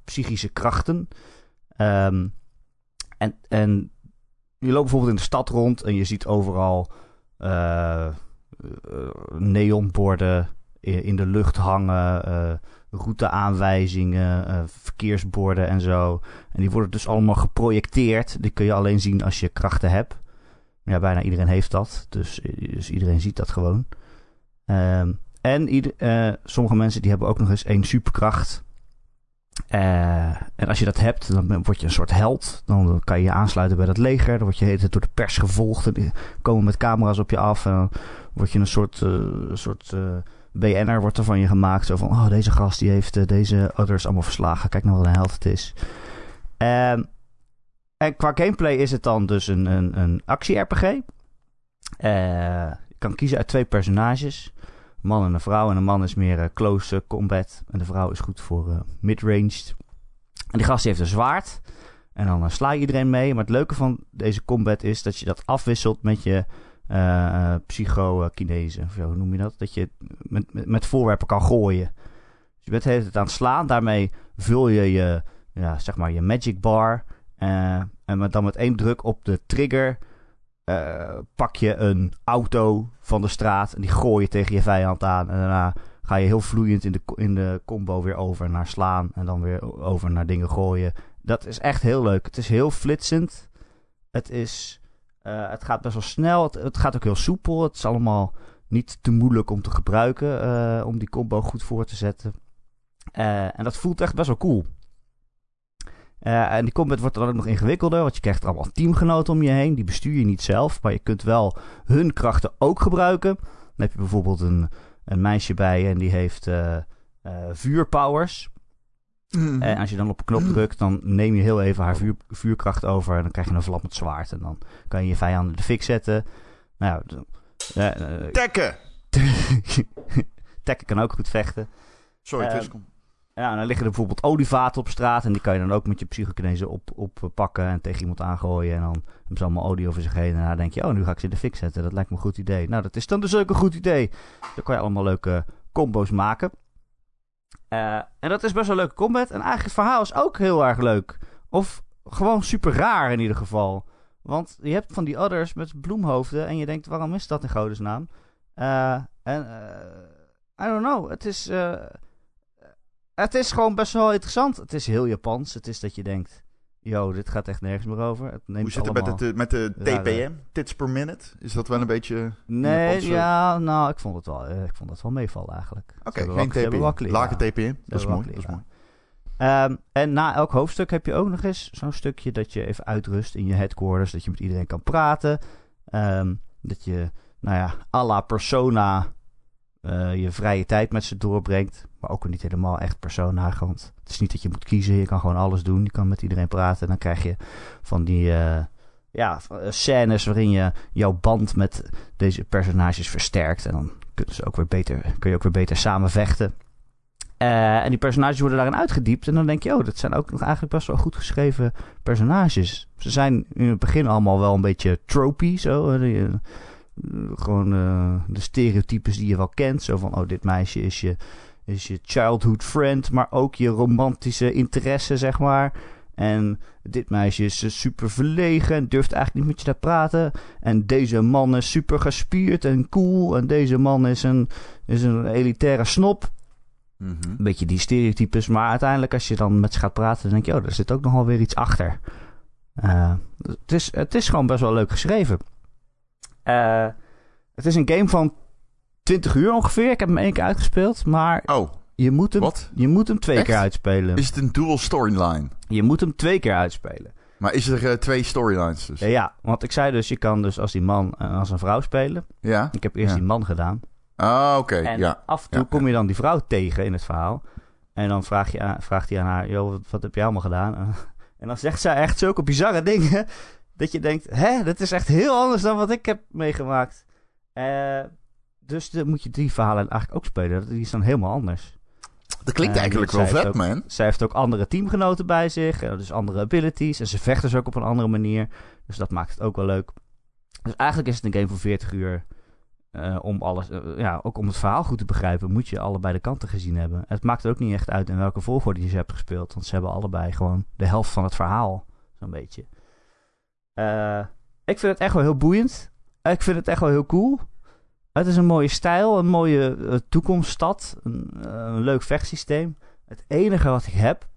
psychische krachten. Um, en, en je loopt bijvoorbeeld in de stad rond en je ziet overal uh, neonborden in de lucht hangen, uh, routeaanwijzingen, verkeersborden en zo. En die worden dus allemaal geprojecteerd. Die kun je alleen zien als je krachten hebt. Ja, bijna iedereen heeft dat, dus, dus iedereen ziet dat gewoon. Um, en sommige mensen die hebben ook nog eens één superkracht. Uh, en als je dat hebt, dan word je een soort held. Dan kan je je aansluiten bij dat leger. Dan word je door de pers gevolgd. En die komen met camera's op je af. En word je een soort, uh, soort uh, wordt er van je gemaakt. Zo van, oh, deze gast die heeft deze others allemaal verslagen. Kijk nou wat een held het is. Um, en qua gameplay is het dan dus een, een, een actie-RPG. je kan kiezen uit twee personages man en een vrouw. En een man is meer close combat. En de vrouw is goed voor mid-ranged. En die gast heeft een zwaard. En dan uh, sla je iedereen mee. Maar het leuke van deze combat is dat je dat afwisselt met je uh, psychokinese. Of hoe noem je dat? Dat je met, met, voorwerpen kan gooien. Dus je bent het aan het slaan. Daarmee vul je je, ja, zeg maar je magic bar. en met, dan met één druk op de trigger pak je een auto van de straat en die gooi je tegen je vijand aan. En daarna ga je heel vloeiend in de, in de combo weer over naar slaan en dan weer over naar dingen gooien. Dat is echt heel leuk. Het is heel flitsend. Het, is, uh, het gaat best wel snel. Het, gaat ook heel soepel. Het is allemaal niet te moeilijk om te gebruiken uh, om die combo goed voor te zetten. en dat voelt echt best wel cool. En die combat wordt dan ook nog ingewikkelder, want je krijgt allemaal teamgenoten om je heen. Die bestuur je niet zelf, maar je kunt wel hun krachten ook gebruiken. Dan heb je bijvoorbeeld een, een meisje bij en die heeft uh, uh, vuurpowers. Mm. En als je dan op een knop drukt, dan neem je heel even haar vuur, vuurkracht over. En dan krijg je een vlammend zwaard. En dan kan je je vijanden de fik zetten. Nou ja, Tekken! Tekken kan ook goed vechten. Sorry, is ja, dan liggen er bijvoorbeeld olievaten op straat. En die kan je dan ook met je psychokinese op, oppakken en tegen iemand aangooien. En dan hebben ze allemaal olie over zich heen. En dan denk je, oh, nu ga ik ze in de fik zetten. Dat lijkt me een goed idee. Nou, dat is dan dus ook een goed idee. Dan kan je allemaal leuke combo's maken. Uh, en dat is best wel een leuke combat. En eigenlijk het verhaal is ook heel erg leuk. Of gewoon super raar in ieder geval. Want je hebt van die others met bloemhoofden. En je denkt, waarom is dat in godesnaam? En, I don't know. Het is het is gewoon best wel interessant. Het is heel Japans. Het is dat je denkt, yo, dit gaat echt nergens meer over. Het neemt Hoe zit het met, het, met de TPM, tits per minute? Is dat wel een beetje... Nee, ja, nou, ik vond het wel, eh, ik vond het wel meevallen eigenlijk. Oké, okay, geen TPM. Lage TPM, dat is mooi. Dat is mooi. Um, en na elk hoofdstuk heb je ook nog eens zo'n stukje dat je even uitrust in je headquarters. Dat je met iedereen kan praten. Um, dat je, nou ja, à la persona uh, je vrije tijd met ze doorbrengt. Maar ook niet helemaal echt persona. Want het is niet dat je moet kiezen. Je kan gewoon alles doen. Je kan met iedereen praten. En dan krijg je van die uh, ja, scènes waarin je jouw band met deze personages versterkt. En dan kunnen ze ook weer beter, kun je ook weer beter samen vechten. Eh, en die personages worden daarin uitgediept. En dan denk je, oh, dat zijn ook nog eigenlijk best wel goed geschreven personages. Ze zijn in het begin allemaal wel een beetje tropy, zo. Gewoon eh, de stereotypes die je wel kent. Zo van, oh, dit meisje is je, is je childhood friend, maar ook je romantische interesse, zeg maar. En dit meisje is eh, super verlegen en durft eigenlijk niet met je te praten. En deze man is super gespierd en cool. En deze man is een, is een elitaire snop. Mhm. Een beetje die stereotypes. Maar uiteindelijk als je dan met ze gaat praten, dan denk je... oh, er zit ook nogal weer iets achter. Eh, het, is, het is gewoon best wel leuk geschreven. Eh, het is een game van 20 uur ongeveer. Ik heb hem één keer uitgespeeld. Maar Oh, je moet hem, wat? je moet hem twee Echt? keer uitspelen. Is het een dual storyline? Je moet hem twee keer uitspelen. Maar is er eh, twee storylines dus? Ja, ja, want ik zei dus, je kan dus als die man en als een vrouw spelen. Ja? Ik heb eerst Ja. die man gedaan. Ah, oké. En Ja. af en toe Ja, kom je dan die vrouw tegen in het verhaal. En dan vraag je aan, vraagt hij aan haar, joh, wat, wat heb jij allemaal gedaan? En dan zegt zij echt zulke bizarre dingen, dat je denkt, hè, dat is echt heel anders dan wat ik heb meegemaakt. Eh, dus dan moet je die verhalen eigenlijk ook spelen. Die is dan helemaal anders. Dat klinkt Eh, eigenlijk wel vet, ook- man. Zij heeft ook andere teamgenoten bij zich, dus andere abilities. En ze vecht dus ook op een andere manier. Dus dat maakt het ook wel leuk. Dus eigenlijk is het een game van 40 uur. Eh, om alles, ja, ook om het verhaal goed te begrijpen, moet je allebei de kanten gezien hebben. Het maakt ook niet echt uit in welke volgorde je ze hebt gespeeld. Want ze hebben allebei gewoon de helft van het verhaal. Zo'n beetje. Eh, ik vind het echt wel heel boeiend. Ik vind het echt wel heel cool. Het is een mooie stijl, een mooie eh, toekomststad. Een, eh, een leuk vechtsysteem. Het enige wat ik heb,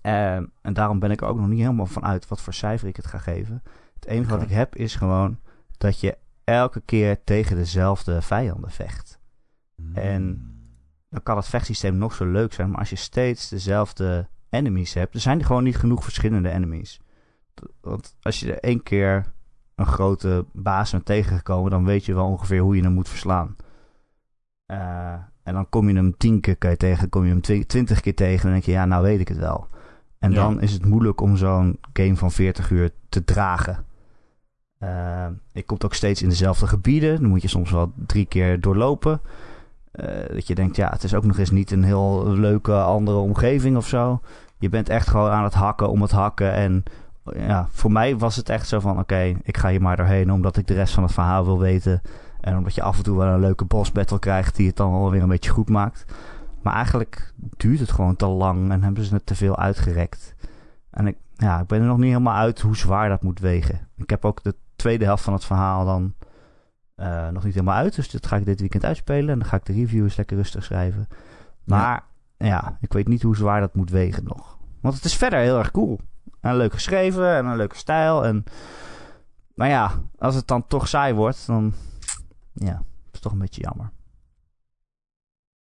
en daarom ben ik er ook nog niet helemaal van uit wat voor cijfer ik het ga geven. Het enige wat ik heb is gewoon dat je elke keer tegen dezelfde vijanden vecht. En- Dan kan het vechtsysteem nog zo leuk zijn, maar als je steeds dezelfde enemies hebt, er zijn er gewoon niet genoeg verschillende enemies. Want als je er één keer een grote baas bent tegengekomen, dan weet je wel ongeveer hoe je hem moet verslaan. Eh, en dan kom je hem tien keer je tegen, kom je hem twi- twintig keer tegen, dan denk je, ja, nou weet ik het wel. En Ja. dan is het moeilijk om zo'n game van 40 uur te dragen. Eh, je komt ook steeds in dezelfde gebieden. Dan moet je soms wel drie keer doorlopen. Eh, dat je denkt, ja, het is ook nog eens niet een heel leuke andere omgeving of zo. Je bent echt gewoon aan het hakken om het hakken. En ja, voor mij was het echt zo van, oké, ik ga hier maar doorheen omdat ik de rest van het verhaal wil weten. En omdat je af en toe wel een leuke boss battle krijgt die het dan wel weer een beetje goed maakt. Maar eigenlijk duurt het gewoon te lang en hebben ze het te veel uitgerekt. En ik, ja, ik ben er nog niet helemaal uit hoe zwaar dat moet wegen. Ik heb ook de tweede helft van het verhaal dan eh, nog niet helemaal uit. Dus dat ga ik dit weekend uitspelen. En dan ga ik de review eens lekker rustig schrijven. Maar ja. ik weet niet hoe zwaar dat moet wegen nog. Want het is verder heel erg cool. En leuk geschreven en een leuke stijl. En, maar ja, als het dan toch saai wordt, dan ja, is het toch een beetje jammer.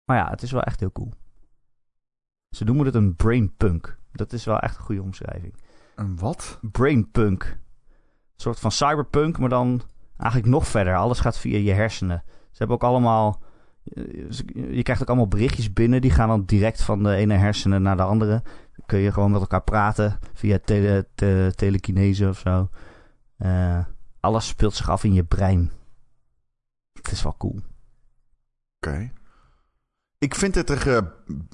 Maar ja, het is wel echt heel cool. Ze noemen het een brainpunk. Dat is wel echt een goede omschrijving. Een wat? Brainpunk. Een soort van cyberpunk, maar dan eigenlijk nog verder. Alles gaat via je hersenen. Ze hebben ook allemaal... eh, Je krijgt ook allemaal berichtjes binnen. Die gaan dan direct van de ene hersenen naar de andere. Kun je gewoon met elkaar praten via tele, te, telekinese of zo. Eh, alles speelt zich af in je brein. Het is wel cool. Oké. Ik vind het er, eh,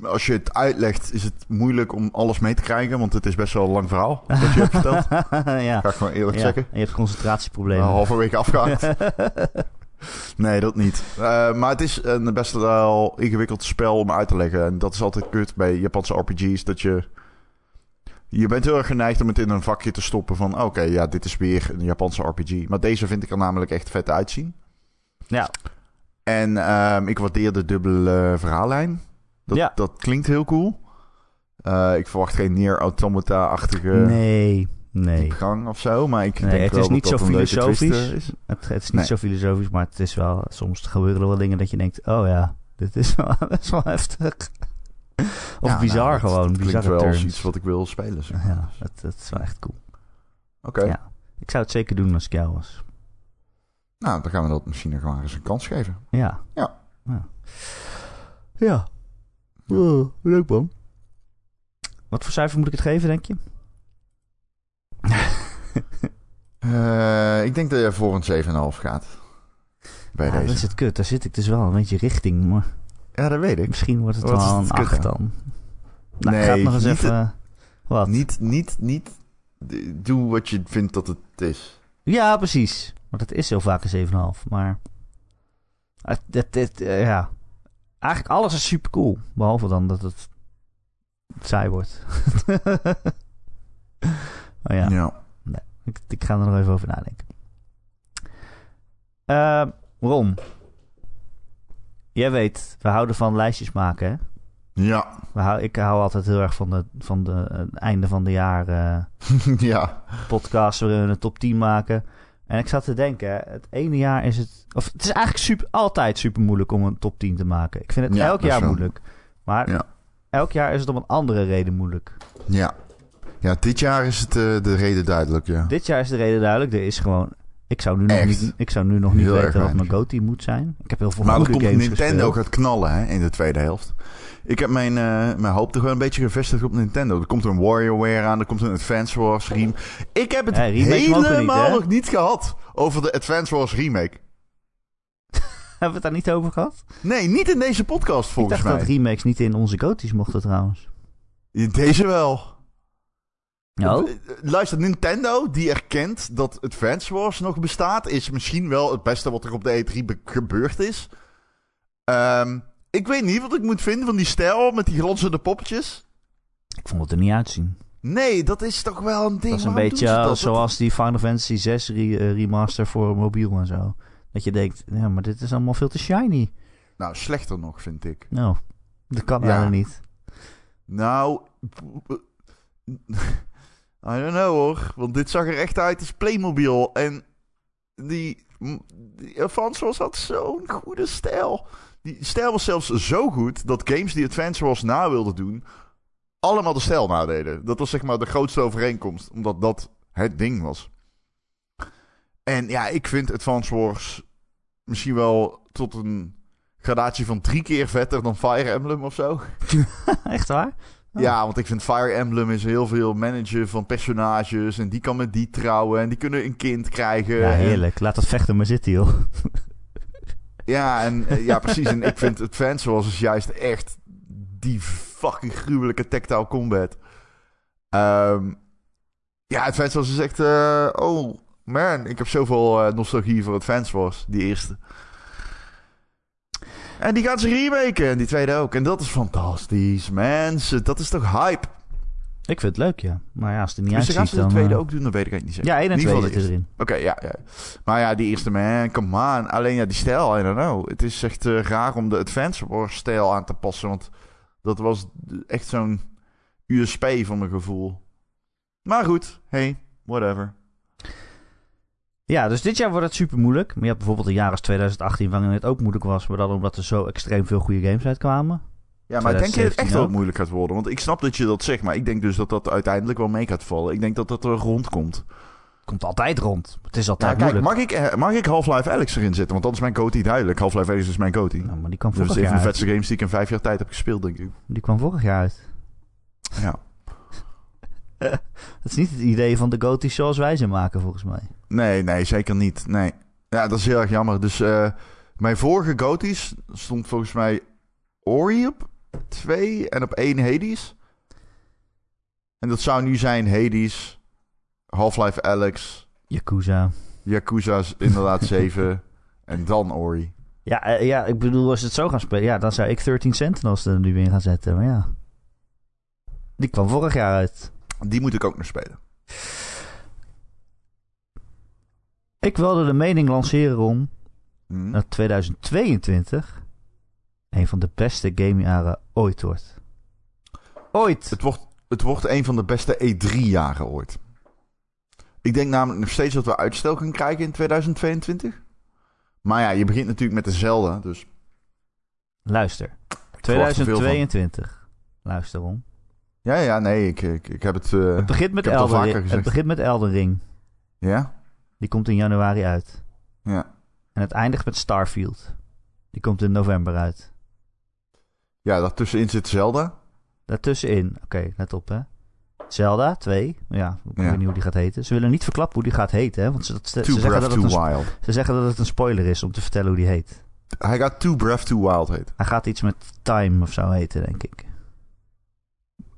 als je het uitlegt, is het moeilijk om alles mee te krijgen. Want het is best wel een lang verhaal, wat je hebt verteld. ja. Ga ik gewoon eerlijk ja. zeggen. En je hebt concentratieproblemen. Wel halverwege afgehaakt. Nee, dat niet. Eh, maar het is een best wel ingewikkeld spel om uit te leggen. En dat is altijd kut bij Japanse RPG's. Dat je... Je bent heel erg geneigd om het in een vakje te stoppen van... Oké, ja, dit is weer een Japanse RPG. Maar deze vind ik er namelijk echt vet uitzien. ja. En ehm, ik waardeer de dubbele verhaallijn. Dat, Ja. dat klinkt heel cool. Eh, ik verwacht geen Nier Automata-achtige nee, nee. diepgang of zo. Maar ik Nee, denk het wel is niet zo filosofisch. eh, is. Het, het is niet Nee. zo filosofisch, maar het is wel... Soms gebeuren er wel dingen dat je denkt... Oh ja, dit is wel best wel heftig. Of Ja, bizar nou, dat- gewoon. bizarre wel als iets wat ik wil spelen. Zeg. Ja, dat, dat is wel echt cool. Oké, Ja. Ik zou het zeker doen als ik jou was. nou dan gaan we dat misschien nog maar eens een kans geven. Ja. Ja. Ja. ja. Oh, leuk man. Wat voor cijfer moet ik het geven, denk je? Eh, ik denk dat je voor een 7,5 gaat. Bij ja, dat deze. is het kut. Daar zit ik dus wel een beetje richting. Maar Ja, dat weet ik. Misschien wordt het Wat wel een kut 8 dan? Nou, Nee, ik ga het nog eens niet even... Wat? Niet, niet, niet. Doe wat je vindt dat het is. Ja, precies. Want het is heel vaak een 7,5. Maar... Het, het, het, eh, ja. Eigenlijk alles is super cool. Behalve dan dat het saai wordt. oh ja. ja. Ik, ik ga er nog even over nadenken. Eh, Ron. Jij weet, we houden van lijstjes maken, hè? Ja. We hou, ik hou altijd heel erg van de, van de einde van de jaar eh, ja. podcast waarin we een top 10 maken. En ik zat te denken, het ene jaar is het... Of het is eigenlijk super, altijd super moeilijk om een top 10 te maken. Ik vind het Ja, elk jaar moeilijk. Maar Ja. elk jaar is het om een andere reden moeilijk. Ja. Ja, dit jaar is het eh, de reden duidelijk, ja. Dit jaar is de reden duidelijk. Er is gewoon... Ik zou nu nog niet, ik zou nu nog niet Heel weten wat mijn. GOTY moet zijn. Ik heb heel veel Maar goede komt games Nintendo gespeeld. gaat knallen hè, in de tweede helft. Ik heb mijn, eh, mijn hoop toch wel een beetje gevestigd op Nintendo. Er komt een WarioWare aan, er komt een Advance Wars remake. Ik heb het Ja, niet, helemaal hè? nog niet gehad over de Advance Wars remake. Hebben we het daar niet over gehad? Nee, niet in deze podcast Ik volgens dacht mij. dat remakes niet in onze GOTY's mochten trouwens. In Deze wel. Oh? Eh, Luister, Nintendo die erkent dat Advance Wars nog bestaat, is misschien wel het beste wat er op de E3 be- gebeurd is. Ehm, ik weet niet wat ik moet vinden van die stijl met die glanzende poppetjes. Ik vond het er niet uitzien. Nee, dat is toch wel een ding. Dat is een beetje eh, zoals die Final Fantasy 6 re- eh, remaster voor mobiel en zo. Dat je denkt, ja, maar dit is allemaal veel te shiny. Nou, slechter nog, vind ik. Nou, dat kan Ja. niet. Nou, I don't know hoor. Want dit zag er echt uit als Playmobil. En die, Advance Wars had zo'n goede stijl. Die stijl was zelfs zo goed dat games die Advance Wars na wilden doen, allemaal de stijl nadeden. Dat was zeg maar de grootste overeenkomst, omdat dat het ding was. En ja, ik vind Advance Wars misschien wel tot een gradatie van drie keer vetter dan Fire Emblem of zo. Echt waar? Oh. Ja, want ik vind Fire Emblem is heel veel managen van personages. En die kan met die trouwen. En die kunnen een kind krijgen. Ja, En- heerlijk. Laat dat vechten maar zitten, joh. ja, en, eh, ja, precies. En ik vind Advance Wars is juist echt die fucking gruwelijke tactile combat. Ehm, ja, Advance Wars is echt... eh, oh, man. Ik heb zoveel eh, nostalgie voor Advance Wars. Die eerste. En die gaan ze remaken. En die tweede ook. En dat is fantastisch. Mensen, dat is toch hype? Ik vind het leuk, ja. Maar ja, als het niet Dus dan gaan uitziet, ze de dan... tweede eh, ook doen, dat weet ik eigenlijk niet zeker. Ja, 1 en In ieder 2 geval de zitten erin. Oké, ja, ja. Maar ja, die eerste man, come on. Alleen ja, die stijl, I don't know. Het is echt eh, raar om de Advance Wars stijl aan te passen. Want dat was echt zo'n USP van mijn gevoel. Maar goed, hey, whatever. Ja, dus dit jaar wordt het super moeilijk. Maar je hebt bijvoorbeeld een jaar als 2018 waarin het ook moeilijk was. Maar dan omdat er zo extreem veel goede games uitkwamen. Ja, maar denk je dat het 2017 echt wel moeilijk gaat worden? Want ik snap dat je dat zegt, maar ik denk dus dat dat uiteindelijk wel mee gaat vallen. Ik denk dat dat er rondkomt. Komt altijd rond. Het is Ja, altijd kijk, moeilijk. mag ik, eh, mag ik Half-Life Alyx erin zetten? Want dat is mijn goatee duidelijk. Half-Life Alyx is mijn goatee. Nou, maar die kwam Dat is vorig een van de vetste games die ik in vijf jaar tijd heb gespeeld, denk ik. Die kwam vorig jaar uit. Ja. Dat is niet het idee van de GOTY zoals wij ze maken, volgens mij. Nee, nee, zeker niet. Nee. Ja, dat is heel erg jammer. Dus eh, mijn vorige goaties stond volgens mij Ori op 2 en op 1 Hades. En dat zou nu zijn Hades, Half-Life Alyx, Yakuza. Yakuza's inderdaad 7 en dan Ori. Ja, eh, ja, ik bedoel, als het zo gaan spelen, ja, dan zou ik 13 Sentinels er nu in gaan zetten. Maar ja. Die kwam vorig jaar uit. Die moet ik ook nog spelen. Ik wilde de mening lanceren om Hm? dat 2022 een van de beste gamejaren ooit wordt. Ooit! Het, wordt, het wordt een van de beste E3-jaren ooit. Ik denk namelijk nog steeds dat we uitstel gaan krijgen in 2022. Maar ja, je begint natuurlijk met de Zelda, dus... Luister. verwacht er veel 2022. Luister om. Ja, ja, nee, ik, ik, ik heb het... eh, Het begint met Elden Ring. Het begint met Elden Ring. Ja? Die komt in januari uit. Ja. En het eindigt met Starfield. Die komt in november uit. Ja, daartussenin zit Zelda. Daartussenin, oké, let op hè. Zelda 2, ja, ik Ja. weet niet hoe die gaat heten. Ze willen niet verklappen hoe die gaat heten, hè, want ze, ze, Too zeggen Breath dat het Too een, Wild. ze zeggen dat het een spoiler is om te vertellen hoe die heet. Hij gaat To Breath Too Wild heten. Hij gaat iets met Time of zo heten, denk ik.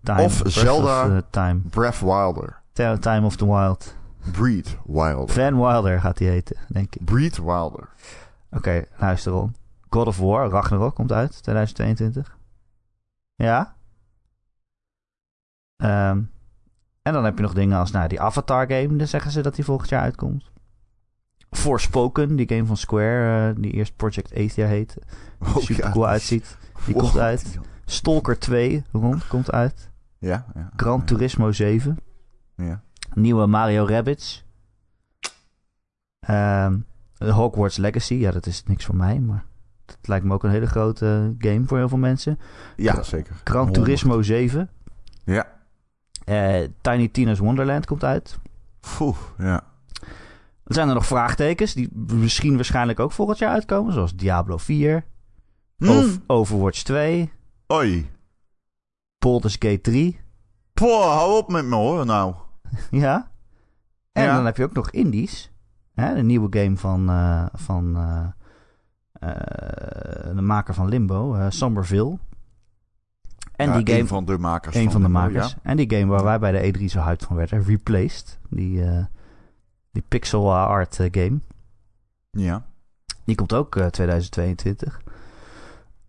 Time, Of Zelda- of, eh, time. Breath Wilder. Ti- Time of the Wild. Breed Wilder. Van Wilder gaat hij heten, denk ik. Breed Wilder. Oké, luister Ron. God of War, Ragnarok, komt uit 2022. Ja. Ehm, en dan heb je nog dingen als nou, die Avatar game. Dan zeggen ze dat die volgend jaar uitkomt. Forspoken, die game van Square, eh, die eerst Project Athia heet. Oh, super cool uitziet. Die Wow. komt uit. Stalker 2, Ron, komt uit. Ja, ja. Gran ja, Turismo 7. Ja. Nieuwe Mario Rabbids. Ehm, Hogwarts Legacy. Ja, dat is niks voor mij, maar het lijkt me ook een hele grote game voor heel veel mensen. Ja, zeker. Gran 100. Turismo 7. Ja. Eh, Tiny Tina's Wonderland komt uit. Oeh, ja. Er zijn er nog vraagtekens die misschien waarschijnlijk ook volgend jaar uitkomen. Zoals Diablo 4. Hmm. Of Overwatch 2. Oei. Baldur's Gate 3. Poh, hou op met me hoor, nou. Ja. En Ja. dan heb je ook nog Indies. Hè, de nieuwe game van, eh, van eh, eh, de maker van Limbo, Somerville. En Ja, die game, Een van de makers. een van de Limbo, makers. En die game waar wij bij de E3 zo hyped van werden, Replaced. Die, die pixel art game. Ja. Die komt ook eh, 2022.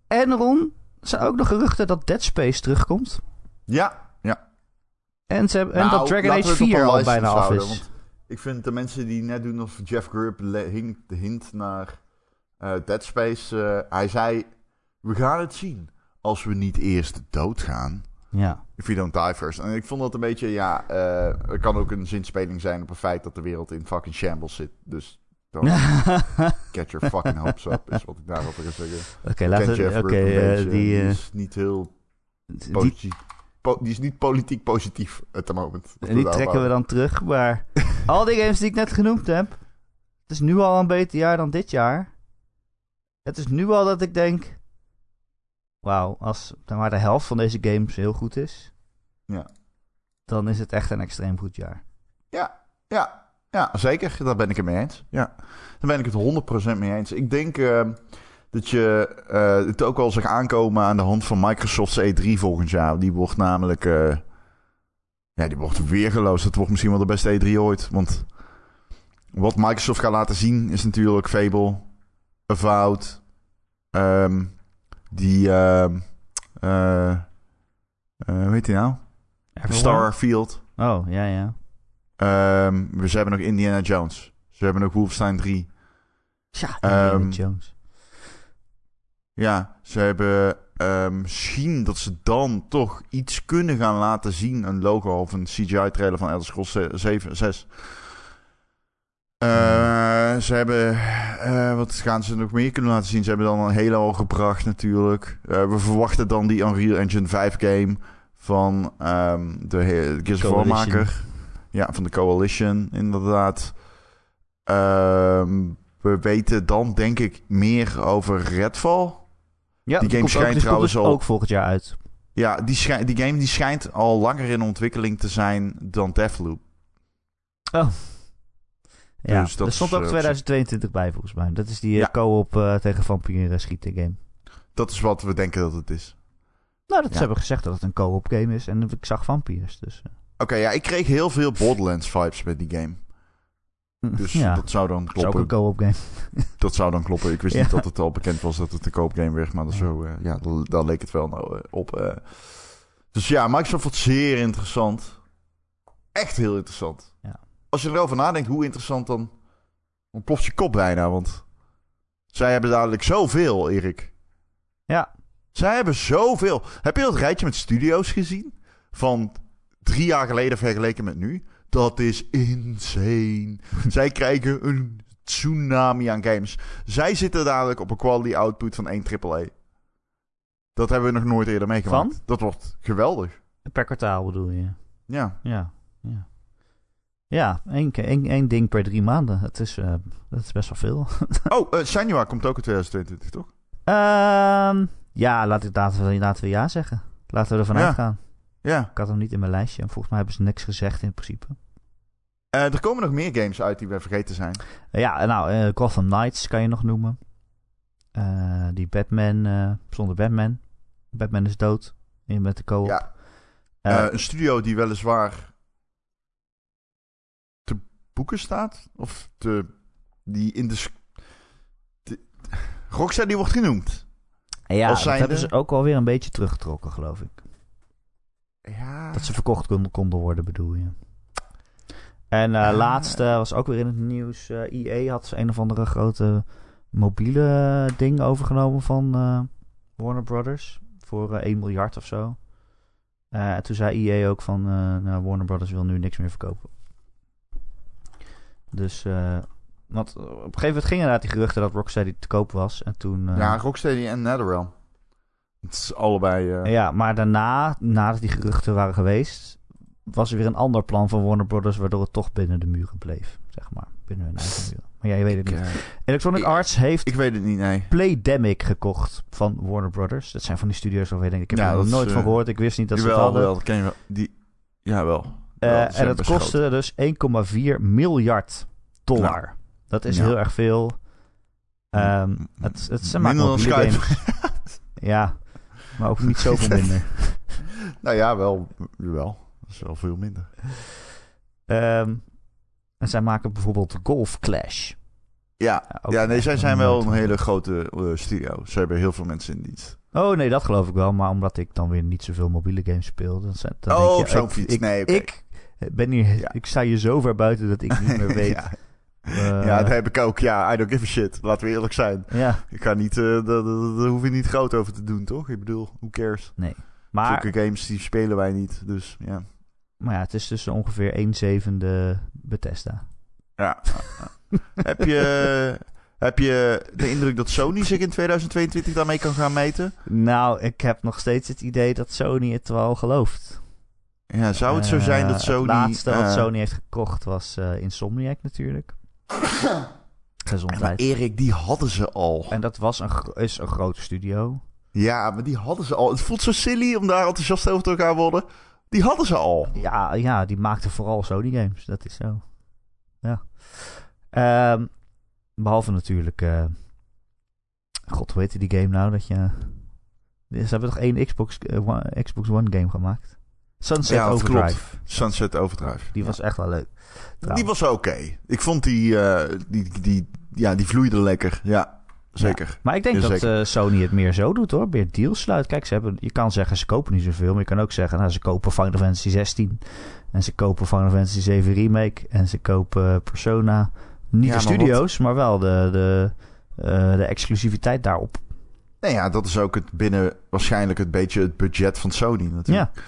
En Ron, zijn ook nog geruchten dat Dead Space terugkomt. Ja. En, ze hebben, en Nou, dat Dragon laten we Age het op 4 een al bijna af is. want Ik vind de mensen die net doen of Jeff Grubb hint, hint naar eh, Dead Space. eh, hij zei, we gaan het zien als we niet eerst doodgaan. Ja. If we don't die first. En ik vond dat een beetje, ja, eh het kan ook een zinspeling zijn op het feit dat de wereld in fucking shambles zit. Dus don't get your fucking hopes up, is wat ik daarop wil zeggen. Oké, laten we... Oké, die, is niet heel positief. Po- die is niet politiek positief at the moment. Dat die trekken we dan terug. Maar al die games die ik net genoemd heb... Het is nu al een beter jaar dan dit jaar. Het is nu al dat ik denk... Wauw, als dan maar de helft van deze games heel goed is... Ja. Dan is het echt een extreem goed jaar. Ja, ja, ja, zeker. Daar ben ik het mee eens. Ja, daar ben ik het 100% mee eens. Ik denk eh, dat je eh, het ook wel zag aankomen aan de hand van Microsoft's E3 volgend jaar. Die wordt namelijk, eh, ja, die wordt weergeloos. Dat wordt misschien wel de beste E3 ooit. Want wat Microsoft gaat laten zien is natuurlijk Fable, Avowed, ehm, die, eh, hoe heet die nou? Everyone? Starfield. Oh, ja, ja. Ehm, we ze hebben nog Indiana Jones. Ze hebben nog Wolfenstein 3. Tja, Ehm, Indiana Jones. Ja, ze hebben ehm, misschien dat ze dan toch iets kunnen gaan laten zien. Een logo of een CGI-trailer van Elder Scrolls 7, 6. Eh, ze hebben... eh, wat gaan ze nog meer kunnen laten zien? Ze hebben dan een hele al gebracht natuurlijk. Eh, we verwachten dan die Unreal Engine 5 game van ehm, de Gears maker. Ja, van de Coalition inderdaad. Ehm, we weten dan denk ik meer over Redfall. Ja, die game ook- schijnt komt trouwens dus al- ook volgend jaar uit. Ja, die, die game die schijnt al langer in ontwikkeling te zijn dan Deathloop. Ja, Dus dat er stond ook eh, 2022 bij volgens mij. Dat is die eh, Ja. co-op eh, tegen vampieren schieten game. Dat is wat we denken dat het is. Nou, dat Ja. ze hebben gezegd dat het een co-op game is. En ik zag vampiers, dus... eh. Oké, ja, ik kreeg heel veel Borderlands vibes met die game. Dus ja, dat zou dan dat is ook kloppen. een co-op game. Dat zou dan kloppen. Ik wist Ja. niet dat het al bekend was dat het een koopgame werd. Maar dat Ja. zo, eh, ja, daar, leek het wel nou eh, op. eh. Dus ja, Microsoft wordt zeer interessant. Echt heel interessant. Ja. Als je erover nadenkt hoe interessant, dan ontploft je kop bijna. Want zij hebben dadelijk zoveel, Erik. Ja. Zij hebben zoveel. Heb je dat rijtje met studio's gezien? Van drie jaar geleden vergeleken met nu? Dat is insane. Zij krijgen een tsunami aan games. Zij zitten dadelijk op een quality output van 1 AAA. Dat hebben we nog nooit eerder meegemaakt. Van? Dat wordt geweldig. Per kwartaal bedoel je? Ja. Ja, ja. Ja, één, keer- één, één ding per drie maanden. Dat is, eh, dat is best wel veel. Oh, uh, Senua komt ook in 2022, toch? Ehm, ja, laat ik, laten, we, laten we ja zeggen. Laten we ervan Ja. uitgaan. Ja. Ik had hem niet in mijn lijstje. En volgens mij hebben ze niks gezegd in principe. Eh, er komen nog meer games uit die we vergeten zijn. Eh, ja, nou, eh, Gotham Knights kan je nog noemen. Eh, die Batman eh, zonder Batman. Batman is dood. Je bent de co-op. Ja. Eh, Eh, een studio die weliswaar te boeken staat. Of te, die in de... de- Rockstar die wordt genoemd. ja, dat hebben ze ook alweer een beetje teruggetrokken, geloof ik. Ja. Dat ze verkocht konden, konden worden, bedoel je. En Ja. laatste was ook weer in het nieuws. eh EA had een of andere grote mobiele ding overgenomen van eh, Warner Brothers. Voor eh 1 miljard of zo. En toen zei EA ook van... nou, Warner Brothers wil nu niks meer verkopen. Dus... want op een gegeven moment gingen inderdaad die geruchten dat Rocksteady te koop was. En toen... ja, Rocksteady en NetherRealm. Het is allebei... eh, Ja, maar daarna, nadat die geruchten waren geweest, was er weer een ander plan van Warner Brothers, waardoor het toch binnen de muren bleef, zeg maar. Binnen hun eigen muren. Maar ja, je weet het ik, niet. eh, Electronic ik- Arts heeft ik weet het niet, nee. Playdemic gekocht van Warner Brothers. Dat zijn van die studio's waarvan je denkt, ik heb Ja, er dat is, nooit van eh, gehoord. Ik wist niet dat ze het Jawel, hadden. wel, ken je wel. Die, ja, wel. Ze en groot. kostte dus 1,4 miljard dollar. dat is Ja. heel erg veel. Ehm, het, het Skype. games. Ja, maar ook niet zoveel minder. Nou ja, wel. Jawel. Dat is wel veel minder. Ehm, en zij maken bijvoorbeeld Golf Clash. Ja, Ja, nee, zij zijn wel een hele grote eh, studio. Ze hebben heel veel mensen in dienst. Oh nee, dat geloof ik wel. Maar omdat ik dan weer niet zoveel mobiele games speel. Dan, zijn- dan Oh, denk je, op zo'n fiets. Ik, Nee, ik ben hier, Ja. ik sta hier zo ver buiten dat ik niet meer weet. ja. Eh, ja, dat heb ik ook. Ja, I don't give a shit. Laten we eerlijk zijn. ja, Ik ga niet, eh, daar- hoef je niet groot over te doen, toch? Ik bedoel, who cares? nee. Maar, Zulke games die spelen wij niet, dus ja. maar ja, het is dus ongeveer 1 zevende Bethesda. ja. heb, je, heb je de indruk dat Sony zich in 2022 daarmee kan gaan meten? Nou, ik heb nog steeds het idee dat Sony het wel gelooft. Ja, zou het zo zijn dat Eh, Sony... Het laatste wat eh, Sony heeft gekocht was eh, Insomniac natuurlijk. Gezondheid. Maar Erik, die hadden ze al. En dat was een, is een grote studio. Ja, maar die hadden ze al. Het voelt zo silly om daar enthousiast over te gaan worden. Die hadden ze al. Ja, ja, die maakte vooral Sony games. Dat is zo. Ja. Ehm, behalve natuurlijk... eh, God, hoe heette die game nou? Dat je... Ze hebben toch één Xbox, eh, Xbox One game gemaakt? Sunset Ja, Overdrive. Sunset Overdrive. Die was echt wel leuk. Die was oké. Ik vond die, eh, die, die, ja, die vloeide lekker. Ja, zeker. Maar ik denk dat eh, Sony het meer zo doet hoor. Meer deals sluit. Kijk, ze hebben, je kan zeggen ze kopen niet zoveel. Maar je kan ook zeggen, nou, ze kopen Final Fantasy 16. En ze kopen Final Fantasy 7 Remake. En ze kopen Persona. Niet de studio's, maar wel de, de, eh, de exclusiviteit daarop. Nee, ja, dat is ook het binnen waarschijnlijk het beetje het budget van Sony natuurlijk. Ja,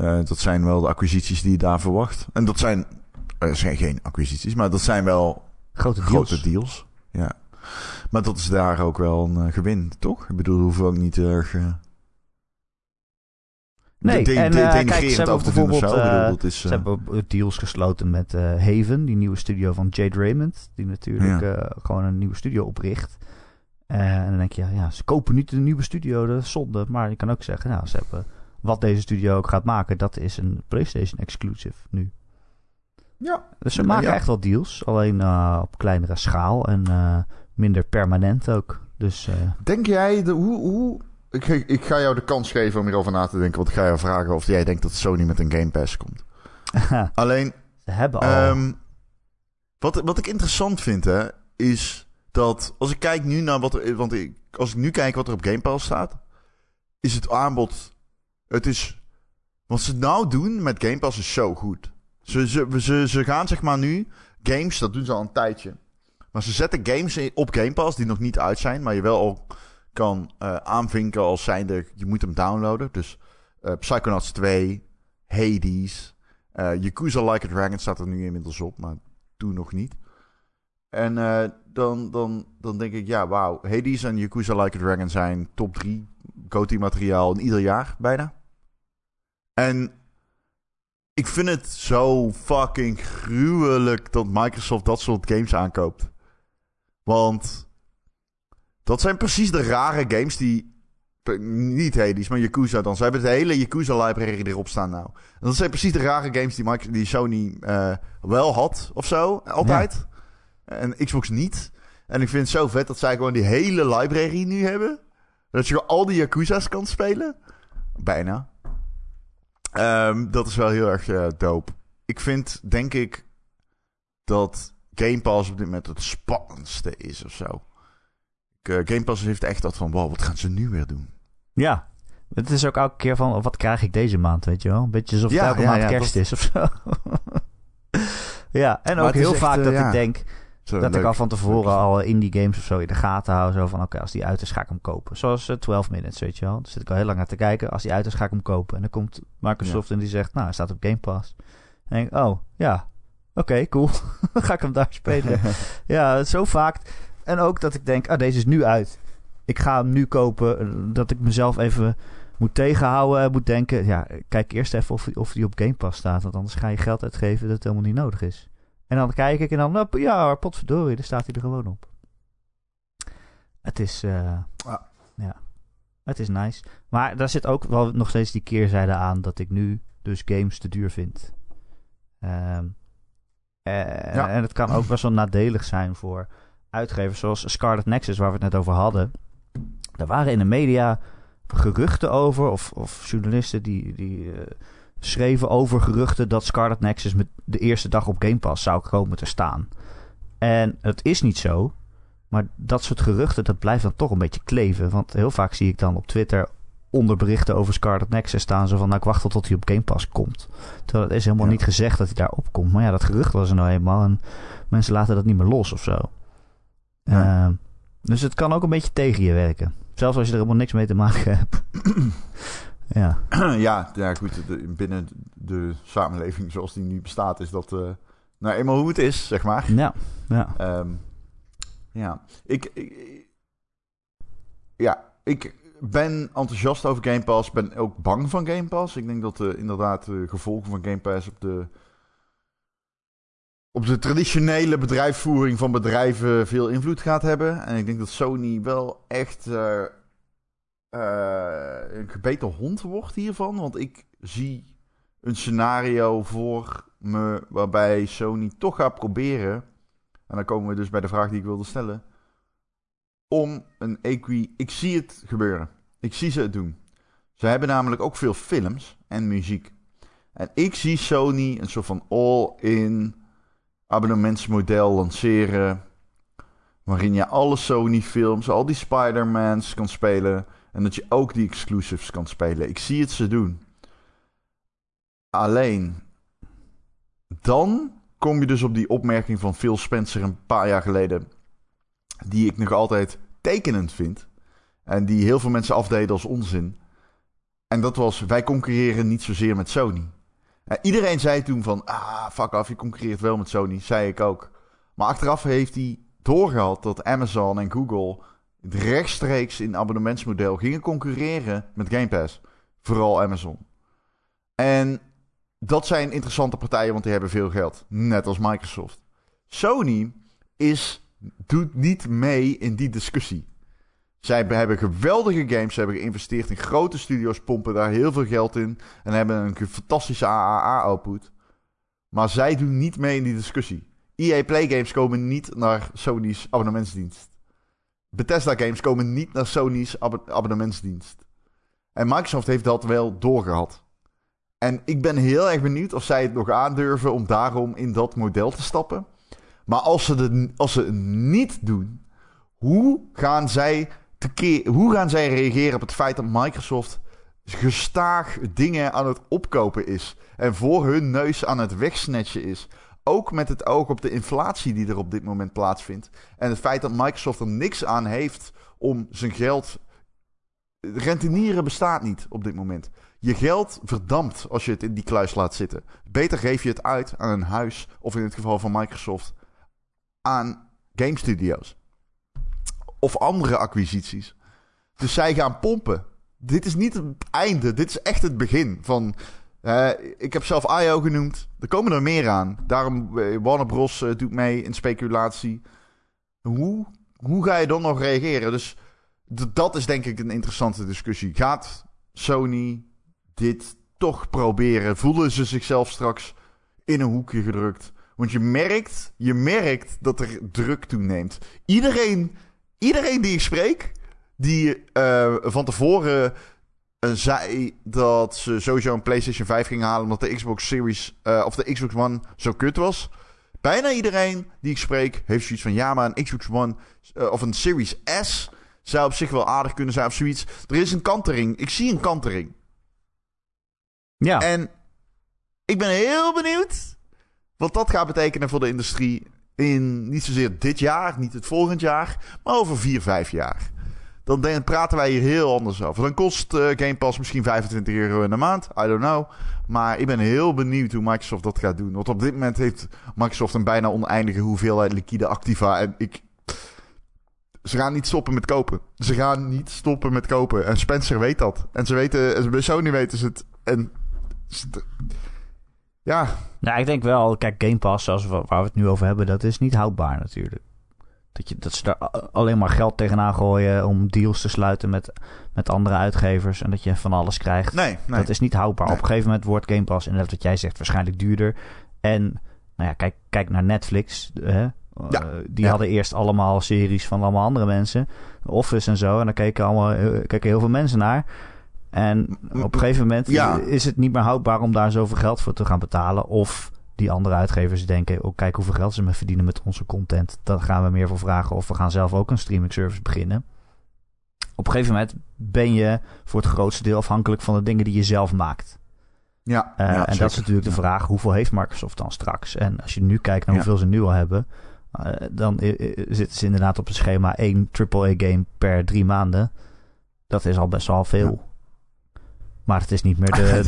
Eh, dat zijn wel de acquisities die je daar verwacht. En dat zijn, eh, zijn geen acquisities, maar dat zijn wel grote deals. grote deals. Ja. Maar dat is daar ook wel een eh, gewin, toch? Ik bedoel, we hoeven ook niet erg... Nee, de, de, en, kijk, ze hebben over bijvoorbeeld, bedoel, dat is, Ze hebben deals gesloten met Haven, die nieuwe studio van Jade Raymond. Die natuurlijk Ja. gewoon een nieuwe studio opricht. En dan denk je, ja, ja, ze kopen niet een nieuwe studio, dat is zonde. Maar je kan ook zeggen, nou, ze hebben wat deze studio ook gaat maken, dat is een PlayStation exclusive nu. ja. Dus ze maken ja. echt wel deals, alleen eh, op kleinere schaal en eh, minder permanent ook. Dus eh, Denk jij, de, hoe, hoe... Ik, ga- ik ga jou de kans geven om hierover na te denken. Want ik ga jou vragen of jij denkt dat Sony met een Game Pass komt. Alleen, ze hebben al... Ehm, wat, wat ik interessant vind, hè, is dat als ik kijk nu naar wat er, want ik, als ik nu kijk wat er op Game Pass staat, is het aanbod, het is, wat ze nou doen met Game Pass is zo goed. Ze, ze, ze, ze gaan zeg maar nu games, dat doen ze al een tijdje, maar ze zetten games op Game Pass die nog niet uit zijn, maar je wel al kan eh, aanvinken als zijnde, je moet hem downloaden. Dus eh Psychonauts 2, Hades, eh Yakuza Like a Dragon staat er nu inmiddels op, maar toen nog niet. En dan, dan, dan denk ik, ja, wauw. Hades en Yakuza Like a Dragon zijn top 3 GOTY-materiaal in ieder jaar, bijna. En ik vind het zo fucking gruwelijk dat Microsoft dat soort games aankoopt. Want dat zijn precies de rare games die... Niet Hades, maar Yakuza dan. Ze hebben de hele Yakuza-library erop staan nou. En dat zijn precies de rare games die, Microsoft, die Sony eh, wel had of zo, altijd. En Xbox niet. En ik vind het zo vet dat zij gewoon die hele library nu hebben. Dat je al die Yakuza's kan spelen. Bijna. Ehm, dat is wel heel erg uh, dope. Ik vind, denk ik, dat Game Pass op dit moment het spannendste is of zo. Uh, Game Pass heeft echt dat van, wow, wat gaan ze nu weer doen? Ja, het is ook elke keer van, wat krijg ik deze maand, weet je wel? Een beetje alsof het elke maand kerst is of zo. ja, en ook heel vaak uh, dat ik denk... Zo, dat ik al van tevoren al indie games of zo in de gaten hou. Zo van, oké, als die uit is, ga ik hem kopen. Zoals uh, 12 Minutes, weet je wel. Daar zit ik al heel lang naar te kijken. Als die uit is, ga ik hem kopen. En dan komt Microsoft en die zegt, nou, hij staat op Game Pass. En denk ik, oh, ja, oké, cool. ga ik hem daar spelen. ja, zo vaak. En ook dat ik denk, ah, deze is nu uit. Ik ga hem nu kopen. Dat ik mezelf even moet tegenhouden. Moet denken, ja, kijk eerst even of, of die op Game Pass staat. Want anders ga je geld uitgeven dat het helemaal niet nodig is. En dan kijk ik en dan, nou, ja, potverdorie, daar staat hij er gewoon op. Het is, uh, ja, het is nice. Maar daar zit ook wel nog steeds die keerzijde aan dat ik nu dus games te duur vind. Um, en, ja. en het kan ook best wel nadelig zijn voor uitgevers zoals Scarlet Nexus, waar we het net over hadden. Er waren in de media geruchten over, of, of journalisten die, die uh, schreven over geruchten dat Scarlet Nexus met de eerste dag op Game Pass zou komen te staan. En het is niet zo. Maar dat soort geruchten, dat blijft dan toch een beetje kleven. Want heel vaak zie ik dan op Twitter onder berichten over Scarlet Nexus staan. Zo van, nou ik wacht tot hij op Game Pass komt. Terwijl het is helemaal niet gezegd dat hij daar komt. Maar ja, dat gerucht was er nou eenmaal. En mensen laten dat niet meer los of zo. Ja. Uh, dus het kan ook een beetje tegen je werken. Zelfs als je er helemaal niks mee te maken hebt. ja. ja, ja, goed. binnen de samenleving zoals die nu bestaat, is dat uh, nou eenmaal hoe het is, zeg maar. Ja, ja. Um, ja. Ik, ik, ja, ik ben enthousiast over Game Pass. Ben ook bang van Game Pass. Ik denk dat uh, inderdaad de gevolgen van Game Pass op de op de traditionele bedrijfsvoering van bedrijven veel invloed gaat hebben. En ik denk dat Sony wel echt uh, een gebeten hond wordt hiervan. Want ik zie een scenario voor me waarbij Sony toch gaat proberen. En dan komen we dus bij de vraag die ik wilde stellen. Om een equi. Ik zie het gebeuren. Ik zie ze het doen. Ze hebben namelijk ook veel films en muziek. En ik zie Sony een soort van all-in abonnementsmodel lanceren. Waarin je alle Sony-films, al die Spider-Mans kan spelen. En dat je ook die exclusives kan spelen. Ik zie het ze doen. Alleen, dan kom je dus op die opmerking van Phil Spencer een paar jaar geleden. Die ik nog altijd tekenend vind. En die heel veel mensen afdeden als onzin. En dat was: wij concurreren niet zozeer met Sony iedereen zei toen van, ah, fuck af, je concurreert wel met Sony. Zei ik ook. Maar achteraf heeft hij doorgehad dat Amazon en Google rechtstreeks in abonnementsmodel gingen concurreren met Game Pass. Vooral Amazon. En dat zijn interessante partijen, want die hebben veel geld. Net als Microsoft. Sony is, doet niet mee in die discussie. Zij hebben geweldige games. Ze hebben geïnvesteerd in grote studios, pompen daar heel veel geld in. En hebben een fantastische AAA-output. Maar zij doen niet mee in die discussie. EA Play games komen niet naar Sony's abonnementsdienst. Bethesda games komen niet naar Sony's abonnementsdienst. En Microsoft heeft dat wel doorgehad. En ik ben heel erg benieuwd of zij het nog aandurven om daarom in dat model te stappen. Maar als ze, de, als ze het niet doen, hoe gaan zij hoe gaan zij reageren op het feit dat Microsoft gestaag dingen aan het opkopen is en voor hun neus aan het wegsnatchen is? Ook met het oog op de inflatie die er op dit moment plaatsvindt. En het feit dat Microsoft er niks aan heeft om zijn geld. Rentenieren bestaat niet op dit moment. Je geld verdampt als je het in die kluis laat zitten. Beter geef je het uit aan een huis, of in het geval van Microsoft, aan game studios of andere acquisities. Dus zij gaan pompen. Dit is niet het einde. Dit is echt het begin van. Ik heb zelf IO genoemd. Er komen er meer aan. Daarom uh, Warner Bros. Uh, doet mee in speculatie. Hoe, hoe ga je dan nog reageren? Dus dat is denk ik een interessante discussie. Gaat Sony dit toch proberen? Voelen ze zichzelf straks in een hoekje gedrukt? Want je merkt, je merkt dat er druk toeneemt. Iedereen, iedereen die ik spreek, die uh, van tevoren zei dat ze sowieso een PlayStation 5 gingen halen omdat de Xbox Series uh, of de Xbox One zo kut was. Bijna iedereen die ik spreek heeft zoiets van ja, maar een Xbox One of een Series S zou op zich wel aardig kunnen zijn of zoiets. Er is een kantering. Ik zie een kantering. Ja. En ik ben heel benieuwd wat dat gaat betekenen voor de industrie in niet zozeer dit jaar, niet het volgend jaar, maar over vier, vijf jaar. Dan praten wij hier heel anders over. Dan kost uh, Game Pass misschien 25 euro in de maand. I don't know. Maar ik ben heel benieuwd hoe Microsoft dat gaat doen. Want op dit moment heeft Microsoft een bijna oneindige hoeveelheid liquide activa. En ik. Ze gaan niet stoppen met kopen. Ze gaan niet stoppen met kopen. En Spencer weet dat. En ze weten, bij Sony weten ze het. En. Ja. Nou, ik denk wel, kijk, Game Pass, zoals we, waar we het nu over hebben, dat is niet houdbaar natuurlijk. Dat, je, dat ze daar alleen maar geld tegenaan gooien om deals te sluiten met, met andere uitgevers. En dat je van alles krijgt. Nee, nee. Dat is niet houdbaar. Nee. Op een gegeven moment wordt Game Pass, en dat wat jij zegt, waarschijnlijk duurder. En nou ja, kijk, kijk naar Netflix. Hè? Ja. Uh, die Ja. hadden eerst allemaal series van allemaal andere mensen. Office en zo. En daar keken, allemaal, eh, keken heel veel mensen naar. En op een gegeven moment Ja. is het niet meer houdbaar om daar zoveel geld voor te gaan betalen. Of die andere uitgevers denken, oh kijk hoeveel geld ze me verdienen met onze content. Daar gaan we meer voor vragen. Of we gaan zelf ook een streaming service beginnen. Op een gegeven moment ben je voor het grootste deel afhankelijk van de dingen die je zelf maakt. Ja, Uh, ja, en zeker. dat is natuurlijk de vraag, hoeveel heeft Microsoft dan straks? En als je nu kijkt naar Ja. hoeveel ze nu al hebben, uh, dan zitten ze inderdaad op het schema één AAA-game per drie maanden. Dat is al best wel veel. Maar het is niet meer de,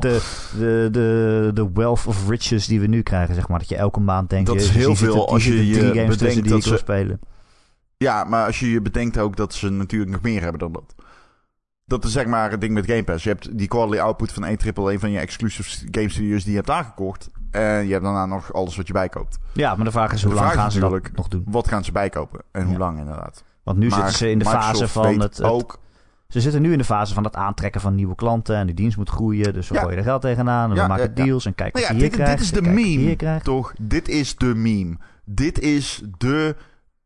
de, de, de, de, wealth of riches die we nu krijgen, zeg maar. Dat je elke maand denkt, Dat is heel veel als je je drie games bedenkt die dat ze- spelen. Ja, maar als je je bedenkt ook dat ze natuurlijk nog meer hebben dan dat. Dat is zeg maar het ding met Game Pass. Je hebt die quarterly output van één triple van je exclusive game studios die je hebt aangekocht. En je hebt daarna nog alles wat je bijkoopt. Ja, maar de vraag is, hoe lang gaan ze dat nog doen? Wat gaan ze bijkopen en hoe lang inderdaad. Want nu zitten ze in de fase van het ook. Ze zitten nu in de fase van het aantrekken van nieuwe klanten. En die dienst moet groeien. Dus we gooien er geld tegenaan. En we maken deals. En kijken wat je hier dit, krijgt. dit is de meme, toch? Dit is de meme. Dit is de...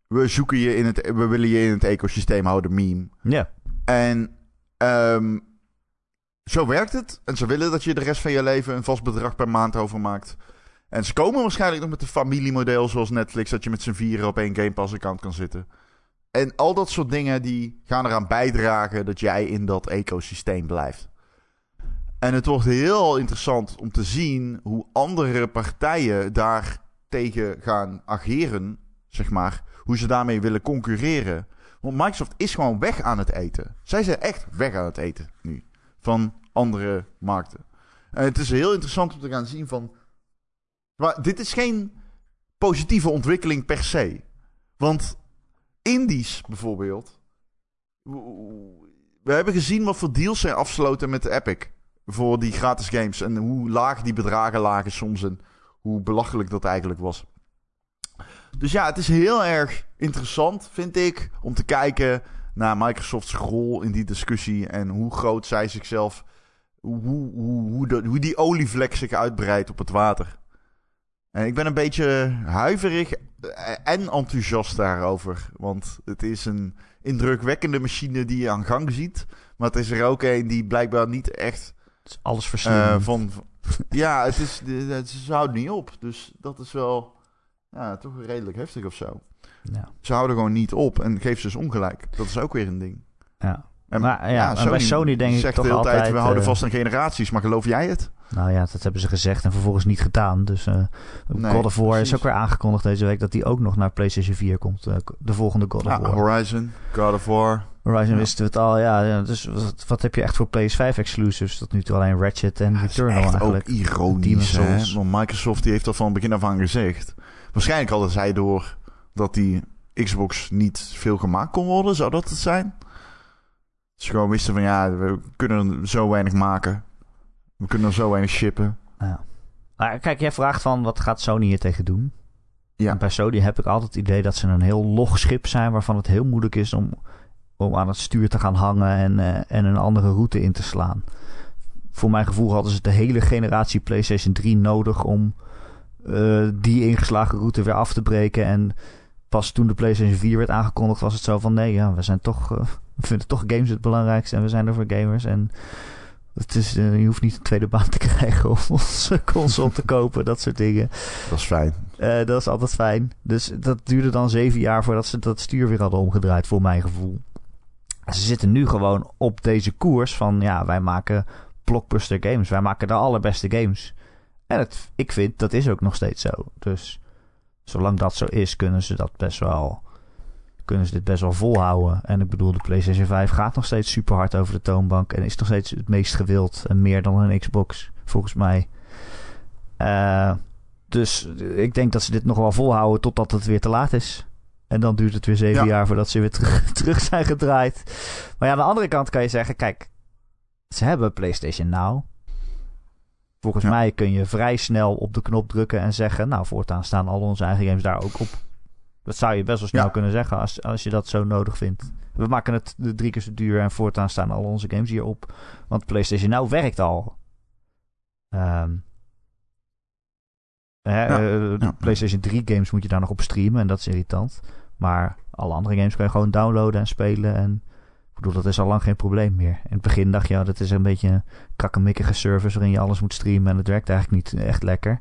We zoeken je in het... We willen je in het ecosysteem houden meme. Ja, En ehm, zo werkt het. En ze willen dat je de rest van je leven een vast bedrag per maand overmaakt. En ze komen waarschijnlijk nog met een familiemodel zoals Netflix, dat je met z'n vieren op één Game Pass account kan zitten. En al dat soort dingen die gaan eraan bijdragen dat jij in dat ecosysteem blijft. En het wordt heel interessant om te zien hoe andere partijen daar tegen gaan ageren, zeg maar. Hoe ze daarmee willen concurreren. Want Microsoft is gewoon weg aan het eten. Zij zijn echt weg aan het eten nu. Van andere markten. En het is heel interessant om te gaan zien van... Maar dit is geen positieve ontwikkeling per se. Want indies bijvoorbeeld... We hebben gezien wat voor deals zijn afgesloten met Epic. Voor die gratis games. En hoe laag die bedragen lagen soms. En hoe belachelijk dat eigenlijk was. Dus ja, het is heel erg interessant, vind ik, om te kijken naar Microsoft's rol in die discussie en hoe groot zij zichzelf, hoe, hoe, hoe, hoe die olievlek zich uitbreidt op het water. En ik ben een beetje huiverig en enthousiast daarover, want het is een indrukwekkende machine die je aan gang ziet, maar het is er ook een die blijkbaar niet echt het is alles eh, van, ja, het is, het, ze houdt niet op. Dus dat is wel ja, toch redelijk heftig of zo. ja. Ze houden gewoon niet op en geef ze dus ongelijk. Dat is ook weer een ding. Ja. En, Maar ja, en bij Sony denk ik zegt toch de hele tijd, altijd, we houden eh, vast aan generaties. Maar geloof jij het? Nou ja, dat hebben ze gezegd en vervolgens niet gedaan. Dus eh Nee, God of War is ook weer aangekondigd deze week dat die ook nog naar PlayStation 4 komt. eh, de volgende God of Ja, War. Horizon, God of War. Horizon Ja. wisten we het al. Ja, dus wat, wat heb je echt voor PS5 exclusives? Tot nu toe alleen Ratchet en Ja, Returnal echt eigenlijk. ook ironisch, hè? Want Microsoft die heeft dat van begin af aan gezegd. Waarschijnlijk hadden zij door dat die Xbox niet veel gemaakt kon worden. Zou dat het zijn? Ze gewoon wisten van ja, we kunnen er zo weinig maken. We kunnen er zo weinig shippen. Ja. Maar kijk, jij vraagt van wat gaat Sony hier tegen doen? Ja. En bij Sony heb ik altijd het idee dat ze een heel log schip zijn waarvan het heel moeilijk is om, om aan het stuur te gaan hangen en, eh, en een andere route in te slaan. Voor mijn gevoel hadden ze de hele generatie PlayStation 3 nodig om eh, die ingeslagen route weer af te breken. En pas toen de PlayStation 4 werd aangekondigd, was het zo van: nee, ja, we zijn toch. eh, we vinden toch games het belangrijkste en we zijn er voor gamers. En het is, eh, je hoeft niet een tweede baan te krijgen om onze console te kopen, dat soort dingen. Dat is fijn. Eh, dat is altijd fijn. Dus dat duurde dan zeven jaar voordat ze dat stuur weer hadden omgedraaid, voor mijn gevoel. Ze zitten nu gewoon op deze koers van, ja, wij maken blockbuster games. Wij maken de allerbeste games. En het, ik vind, dat is ook nog steeds zo. Dus zolang dat zo is, kunnen ze dat best wel... Kunnen ze dit best wel volhouden. En ik bedoel, de PlayStation 5 gaat nog steeds super hard over de toonbank. En is nog steeds het meest gewild. En meer dan een Xbox, volgens mij. Eh, dus ik denk dat ze dit nog wel volhouden totdat het weer te laat is. En dan duurt het weer zeven Ja. jaar voordat ze weer terug, terug zijn gedraaid. Maar ja, aan de andere kant kan je zeggen: kijk, ze hebben PlayStation Now. Volgens Ja. mij kun je vrij snel op de knop drukken en zeggen: Nou, voortaan staan al onze eigen games daar ook op. Dat zou je best wel snel Ja. kunnen zeggen als, als je dat zo nodig vindt. We maken het de drie keer zo duur en voortaan staan al onze games hierop. Want PlayStation Now werkt al. Hè, Ja, ja. PlayStation 3 games moet je daar nog op streamen en dat is irritant. Maar alle andere games kan je gewoon downloaden en spelen. En ik bedoel, dat is al lang geen probleem meer. In het begin dacht je, ja, dat is een beetje een kakkemikkige service waarin je alles moet streamen. En het werkt eigenlijk niet echt lekker.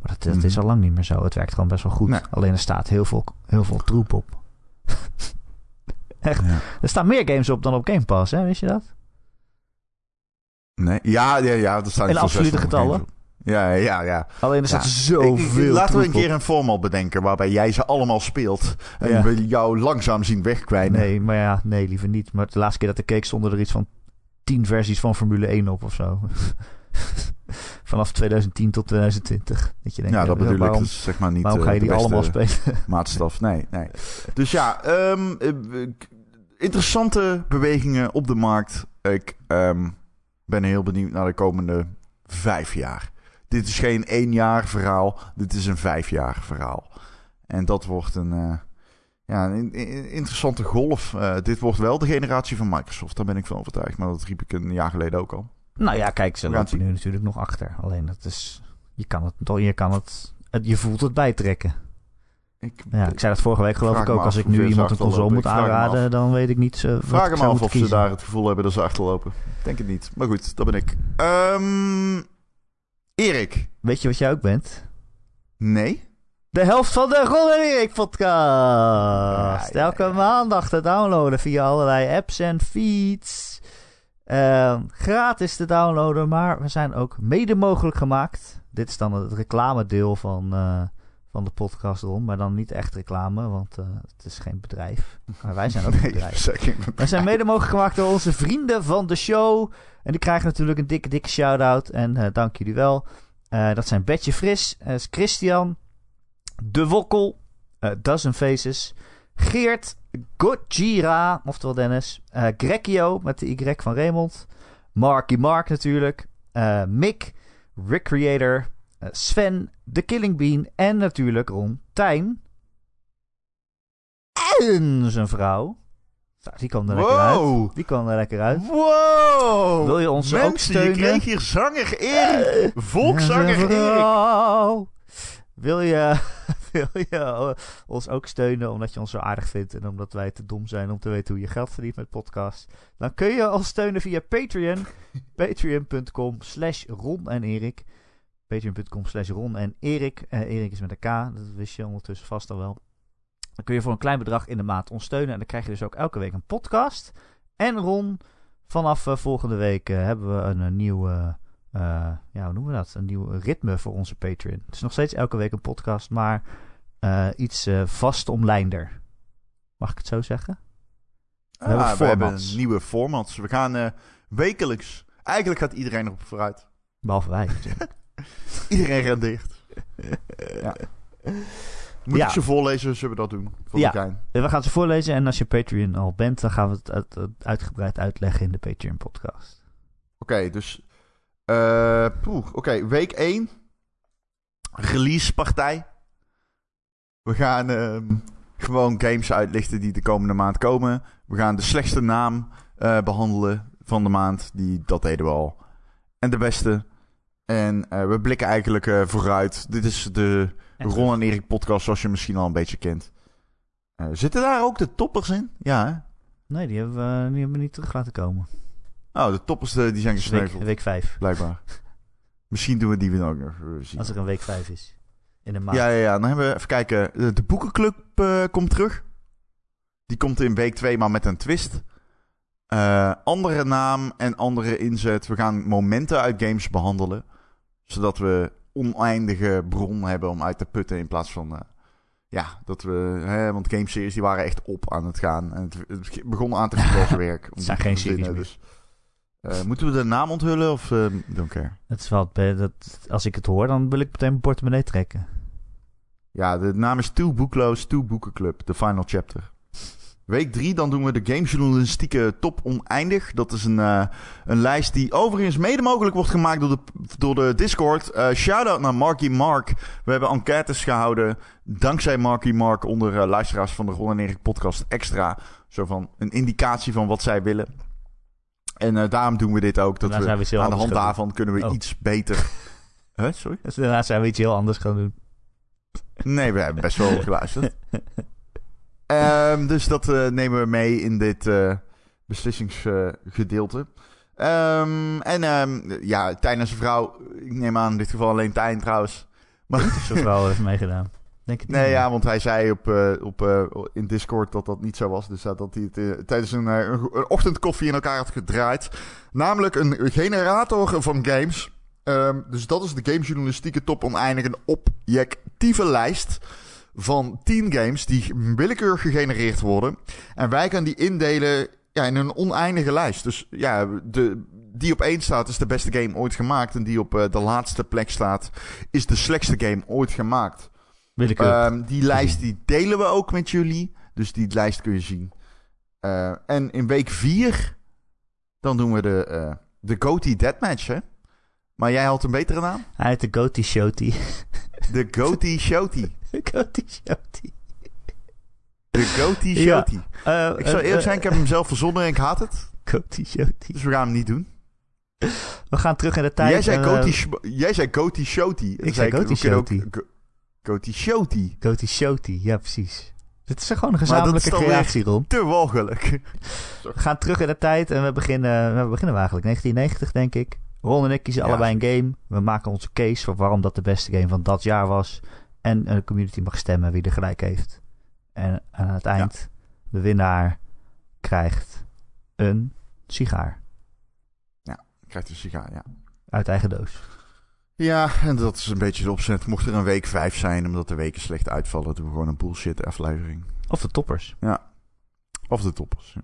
Maar dat, dat Mhm. is al lang niet meer zo. Het werkt gewoon best wel goed. Nee. Alleen er staat heel veel, heel veel troep op. Echt. Ja. Er staan meer games op dan op Game Pass, hè? Wist je dat? Nee. Ja, ja, ja. Dat staan In absolute 600 getallen? Ja, ja, ja. Alleen er Ja. staat zoveel Ik- laten we een keer een format bedenken waarbij jij ze allemaal speelt. En Ja. we jou langzaam zien wegkwijnen. Nee, maar ja, nee, liever niet. Maar de laatste keer dat ik keek stonden er iets van tien versies van Formule 1 op of zo. Vanaf 2010 tot 2020. Dat je denkt, ja, ja, dat bedoel ik. waarom, Dus zeg maar niet waarom eh, ga je de die allemaal spelen? maatstaf. Nee, nee. Dus ja, ehm, eh, ik- interessante bewegingen op de markt. Ik ehm, ben heel benieuwd naar de komende vijf jaar. Dit is geen één jaar verhaal. Dit is een vijf jaar verhaal. En dat wordt een, eh, ja, een interessante golf. Eh, dit wordt wel de generatie van Microsoft. Daar ben ik van overtuigd. Maar dat riep ik een jaar geleden ook al. Nou ja, kijk, ze lopen nu natuurlijk nog achter. Alleen dat is... Je kan het, toch- je kan het, het... Je voelt het bijtrekken. Ik, Ja, ik zei dat vorige week geloof ik ook. Als ik nu iemand een console moet aanraden, dan weet ik niet... wat Vraag me af of ze daar het gevoel hebben dat ze achterlopen. Ik denk het niet. Maar goed, dat ben ik. Ehm Erik. Weet je wat jij ook bent? Nee? De helft van de Ron Erik podcast. Ja, ja, Elke maandag te downloaden via allerlei apps en feeds. Ehm, gratis te downloaden, maar we zijn ook mede mogelijk gemaakt. Dit is dan het reclamedeel van, eh, van de podcast Ron. Maar dan niet echt reclame, want eh, het is geen bedrijf. Maar wij zijn ook een Nee, bedrijf. Wij zijn mede mogelijk gemaakt door onze vrienden van de show. En die krijgen natuurlijk een dikke, dikke shout-out. En eh, dank jullie wel. Dat zijn Betje Fris, is Christian, De Wokkel, Dozen Faces, Geert, Gojira, oftewel Dennis, eh Grekio met de Y van Raymond, Marky Mark natuurlijk, eh, Mick, Recreator, eh, Sven, The Killing Bean en natuurlijk Ron Tijn. En zijn vrouw. Nou, die kwam er lekker uit. Die kwam er lekker uit. Wow! Wil je ons ook Mensen, je steunen? kreeg hier zanger Erik. Volkszanger Erik. Wil je, wil je ons ook steunen omdat je ons zo aardig vindt en omdat wij te dom zijn om te weten hoe je geld verdient met podcast? Dan kun je ons steunen via Patreon. Patreon.com slash Ron en Erik. Patreon.com slash Ron en Erik. Eh, Erik is met een K, dat wist je ondertussen vast al wel. Dan kun je voor een klein bedrag in de maand ons steunen. En dan krijg je dus ook elke week een podcast. En Ron, vanaf eh, volgende week eh, hebben we een, eh, nieuw... eh, ja, hoe noemen we dat? Een nieuw ritme voor onze Patreon. Het is nog steeds elke week een podcast, maar eh, iets eh vast omlijnder. Mag ik het zo zeggen? We hebben Ah, we hebben formats. nieuwe formats. We gaan eh, wekelijks. Eigenlijk gaat iedereen erop vooruit. Behalve wij. Iedereen rendeert. ja. Moet Ja. ik ze voorlezen? Zullen we dat doen? Voor Ja. Eh, we gaan ze voorlezen en als je Patreon al bent, dan gaan we het uit- uit- uitgebreid uitleggen in de Patreon podcast. Oké, dus... poeh, Oké, week 1. Release partij. We gaan ehm, gewoon games uitlichten die de komende maand komen. We gaan de slechtste naam eh, behandelen van de maand. Die, dat deden we al. En de beste. En eh, we blikken eigenlijk vooruit. Dit is de En Ron en Erik podcast, zoals je misschien al een beetje kent. Zitten daar ook de toppers in? Ja, hè? Nee, die hebben, we, die hebben we niet terug laten komen. Oh, de toppers eh, die zijn gesneuveld, week 5. blijkbaar. misschien doen we die weer ook nog eh, zien. Als er een week 5 is. In de maand. Ja, ja, ja. Dan hebben we even kijken. De, de boekenclub eh, komt terug. Die komt in week 2, maar met een twist. Eh, andere naam en andere inzet. We gaan momenten uit games behandelen. Zodat we oneindige bron hebben om uit te putten. In plaats van. eh, ja, dat we. Hè, want gameseries die waren echt op aan het gaan. En het, het begon aan te als werk. Het zijn geen series Dus, eh, moeten we de naam onthullen of eh, don't care? Het is wel, dat, als ik het hoor, dan wil ik meteen mijn portemonnee trekken. Ja, de naam is Two Bookloos, Two Boekenclub, de final chapter. Week 3, dan doen we de gamejournalistieke top oneindig. Dat is een, eh, een lijst die overigens mede mogelijk wordt gemaakt door de, door de Discord. Eh Shout-out naar Marky Mark. We hebben enquêtes gehouden, dankzij Marky Mark, onder luisteraars van de Ron en Erik podcast extra. Zo van een indicatie van wat zij willen. En eh, daarom doen we dit ook. Dat zijn we aan de hand daarvan kunnen we Oh. iets beter... Huh, sorry? Dus daarna zijn we iets heel anders gaan doen. Nee, we hebben best wel geluisterd. Ehm, dus dat eh, nemen we mee in dit eh, beslissingsgedeelte. Ehm, en ehm, ja, Tijn en zijn vrouw, ik neem aan in dit geval alleen Tijn trouwens. Maar, Zoals wel heeft meegedaan. Denk het niet. nee, ja, want hij zei op, eh, op, eh, in Discord dat dat niet zo was. Dus dat hij het eh, tijdens een, een, ochtendkoffie in elkaar had gedraaid. Namelijk een generator van games. Ehm, dus dat is de gamejournalistieke top oneindig. Een objectieve lijst van 10 games die willekeurig gegenereerd worden. En wij gaan die indelen ja, in een oneindige lijst. Dus ja, de, die op één staat is de beste game ooit gemaakt. En die op de laatste plek staat is de slechtste game ooit gemaakt. Ehm, die lijst die delen we ook met jullie. Dus die lijst kun je zien. Eh, en in week 4 dan doen we de, eh de Goatee Deathmatch, hè? Maar jij had een betere naam? Hij heet de Goatee Shoti. De Goatee Shoti. Goatee Shoti. De Goatee Ja. Shoti. Eh, Ik zou eerlijk zijn, ik heb hem zelf verzonnen en ik haat het. Goatee Shoti. Dus we gaan hem niet doen. We gaan terug in de tijd. Jij zei en, Goatee, Sh- jij zei Goatee Shoti. Ik zei Goatee we ook Shoti. Goatee Shoti. Ja precies. Dit is gewoon een gezamenlijke creatie, Ron. Te walgelijk. We gaan terug in de tijd en we beginnen, we beginnen eigenlijk 1990, denk ik. Ron en ik kiezen Ja. allebei een game. We maken onze case voor waarom dat de beste game van dat jaar was. En de community mag stemmen wie er gelijk heeft. En aan het eind, de winnaar krijgt een sigaar Krijgt een sigaar, ja. uit eigen doos. Ja, en dat is een beetje de opzet. Mocht er een week vijf zijn, omdat de weken slecht uitvallen, doen we gewoon een bullshit aflevering. Of de toppers. Of de toppers. ja.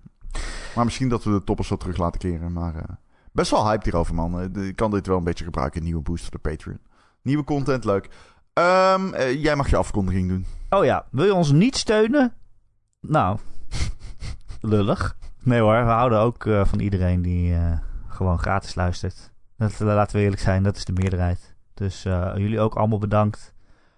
Maar misschien dat we de toppers wel terug laten keren. Maar eh, best wel hype hierover, man. Eh, Ik kan dit wel een beetje gebruiken. Nieuwe boost voor de Patreon. Nieuwe content, leuk. Ehm, eh, jij mag je afkondiging doen. Oh ja, wil je ons niet steunen? Nou, lullig. Nee hoor, we houden ook van iedereen die gewoon gratis luistert. Dat, eh, laten we eerlijk zijn, dat is de meerderheid. Dus eh, jullie ook allemaal bedankt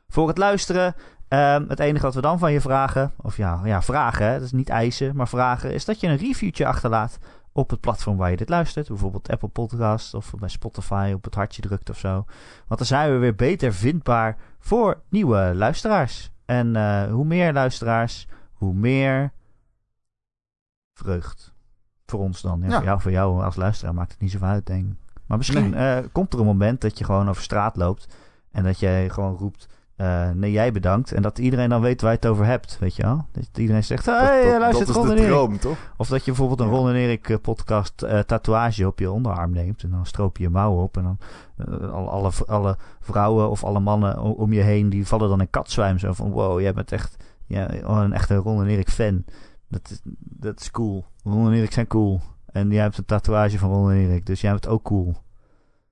voor het luisteren. Ehm, het enige wat we dan van je vragen, of ja, ja vragen, hè, dat is niet eisen, maar vragen, is dat je een reviewtje achterlaat op het platform waar je dit luistert. Bijvoorbeeld Apple Podcast of bij Spotify op het hartje drukt of zo. Want dan zijn we weer beter vindbaar voor nieuwe luisteraars. En eh, hoe meer luisteraars, hoe meer vreugd. Voor ons dan. Ja, Ja. Voor, jou, voor jou als luisteraar maakt het niet zoveel uit, denk ik. Maar misschien eh, komt er een moment dat je gewoon over straat loopt. En dat jij gewoon roept. eh, nee, jij bedankt. En dat iedereen dan weet waar je het over hebt. Weet je wel? Dat iedereen zegt. Hé, hey, dat, luister dat Ron is de droom, toch? Of dat je bijvoorbeeld een Ja. Ron en Erik eh, podcast tatoeage op je onderarm neemt. En dan stroop je je mouwen op. En dan eh, alle, alle, vrouwen of alle mannen om je heen. Die vallen dan in katzwijm. Zo van wow, jij bent echt ja, oh, een echte Ron en Erik fan. Dat is, dat is cool. Ron en Erik zijn cool. En jij hebt een tatoeage van Ron en Erik. Dus jij bent ook cool.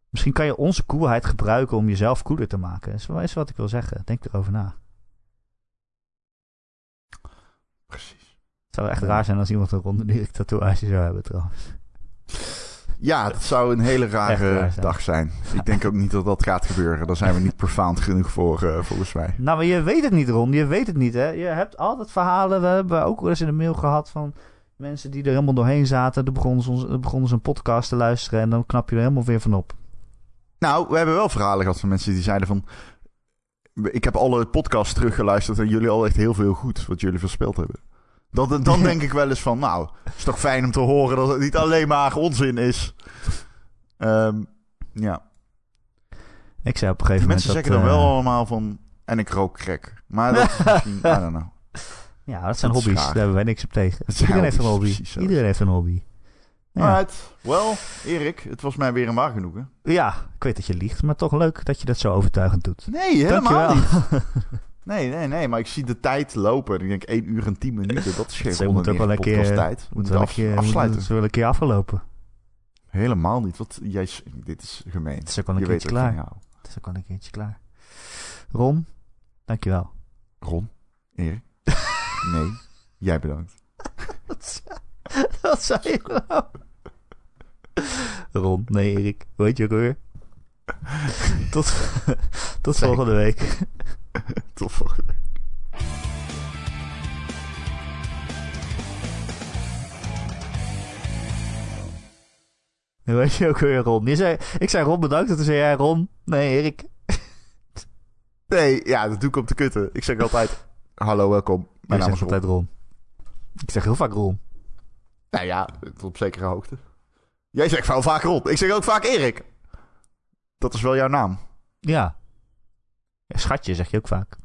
Misschien kan je onze coolheid gebruiken om jezelf cooler te maken. Dat is wel wat ik wil zeggen. Denk erover na. Precies. Het zou echt raar zijn als iemand een Ron en Erik tatoeage zou hebben trouwens. Ja, dat zou een hele rare raar zijn. dag zijn. Ik denk ook niet dat dat gaat gebeuren. Daar zijn we niet profound genoeg voor, eh, volgens mij. Nou, maar je weet het niet, Ron. Je weet het niet, hè. Je hebt altijd verhalen. We hebben ook wel eens in de mail gehad van mensen die er helemaal doorheen zaten. Dan begonnen ze, ons, begonnen ze een podcast te luisteren en dan knap je er helemaal weer van op. Nou, we hebben wel verhalen gehad van mensen die zeiden van... Ik heb alle podcasts teruggeluisterd en jullie al echt heel veel goed wat jullie verspeeld hebben. Dan, dan denk ik wel eens van, nou, het is toch fijn om te horen dat het niet alleen maar onzin is. Ehm, ja. Ik zei op een gegeven Mensen moment zeggen dan wel eh, allemaal van, en ik rook crack. Maar dat is misschien, I don't know. Ja, dat zijn dat hobby's. Daar hebben wij niks op tegen. Iedereen heeft een hobby's, hobby. Iedereen heeft een hobby. Ja. Alright. Wel, Erik, het was mij weer een waar genoegen. ja, ik weet dat je liegt, maar toch leuk dat je dat zo overtuigend doet. Nee, helemaal Dankjewel. niet. Nee, nee, nee, maar ik zie de tijd lopen. Ik denk 1 uur en 10 minuten. Dat is geen Ze moet ook wel een keer, tijd. Moet wel een keer, afsluiten. moet wel een keer afgelopen. Helemaal niet. Wat, jij, dit is gemeen. Het is ook wel een Je keertje klaar. Het is ook wel een keertje klaar. Ron, dankjewel. Ron, Erik. Nee, jij bedankt. Wat zei je nou? Ron, nee Erik. Heet je ook weer? Tot, tot volgende week. Tot volgende week. Hoe heet je ook weer Ron? Je zei, ik zei Ron bedankt en toen zei jij Ron. Nee Erik. Nee, ja, dat doe ik om te kutten. Ik zeg altijd, hallo, welkom. Mijn naam is altijd Ron. Ik zeg heel vaak Ron. Nou ja, tot op zekere hoogte. Jij zegt wel vaak Ron. Ik zeg ook vaak Erik. Dat is wel jouw naam. Ja. ja. Schatje zeg je ook vaak.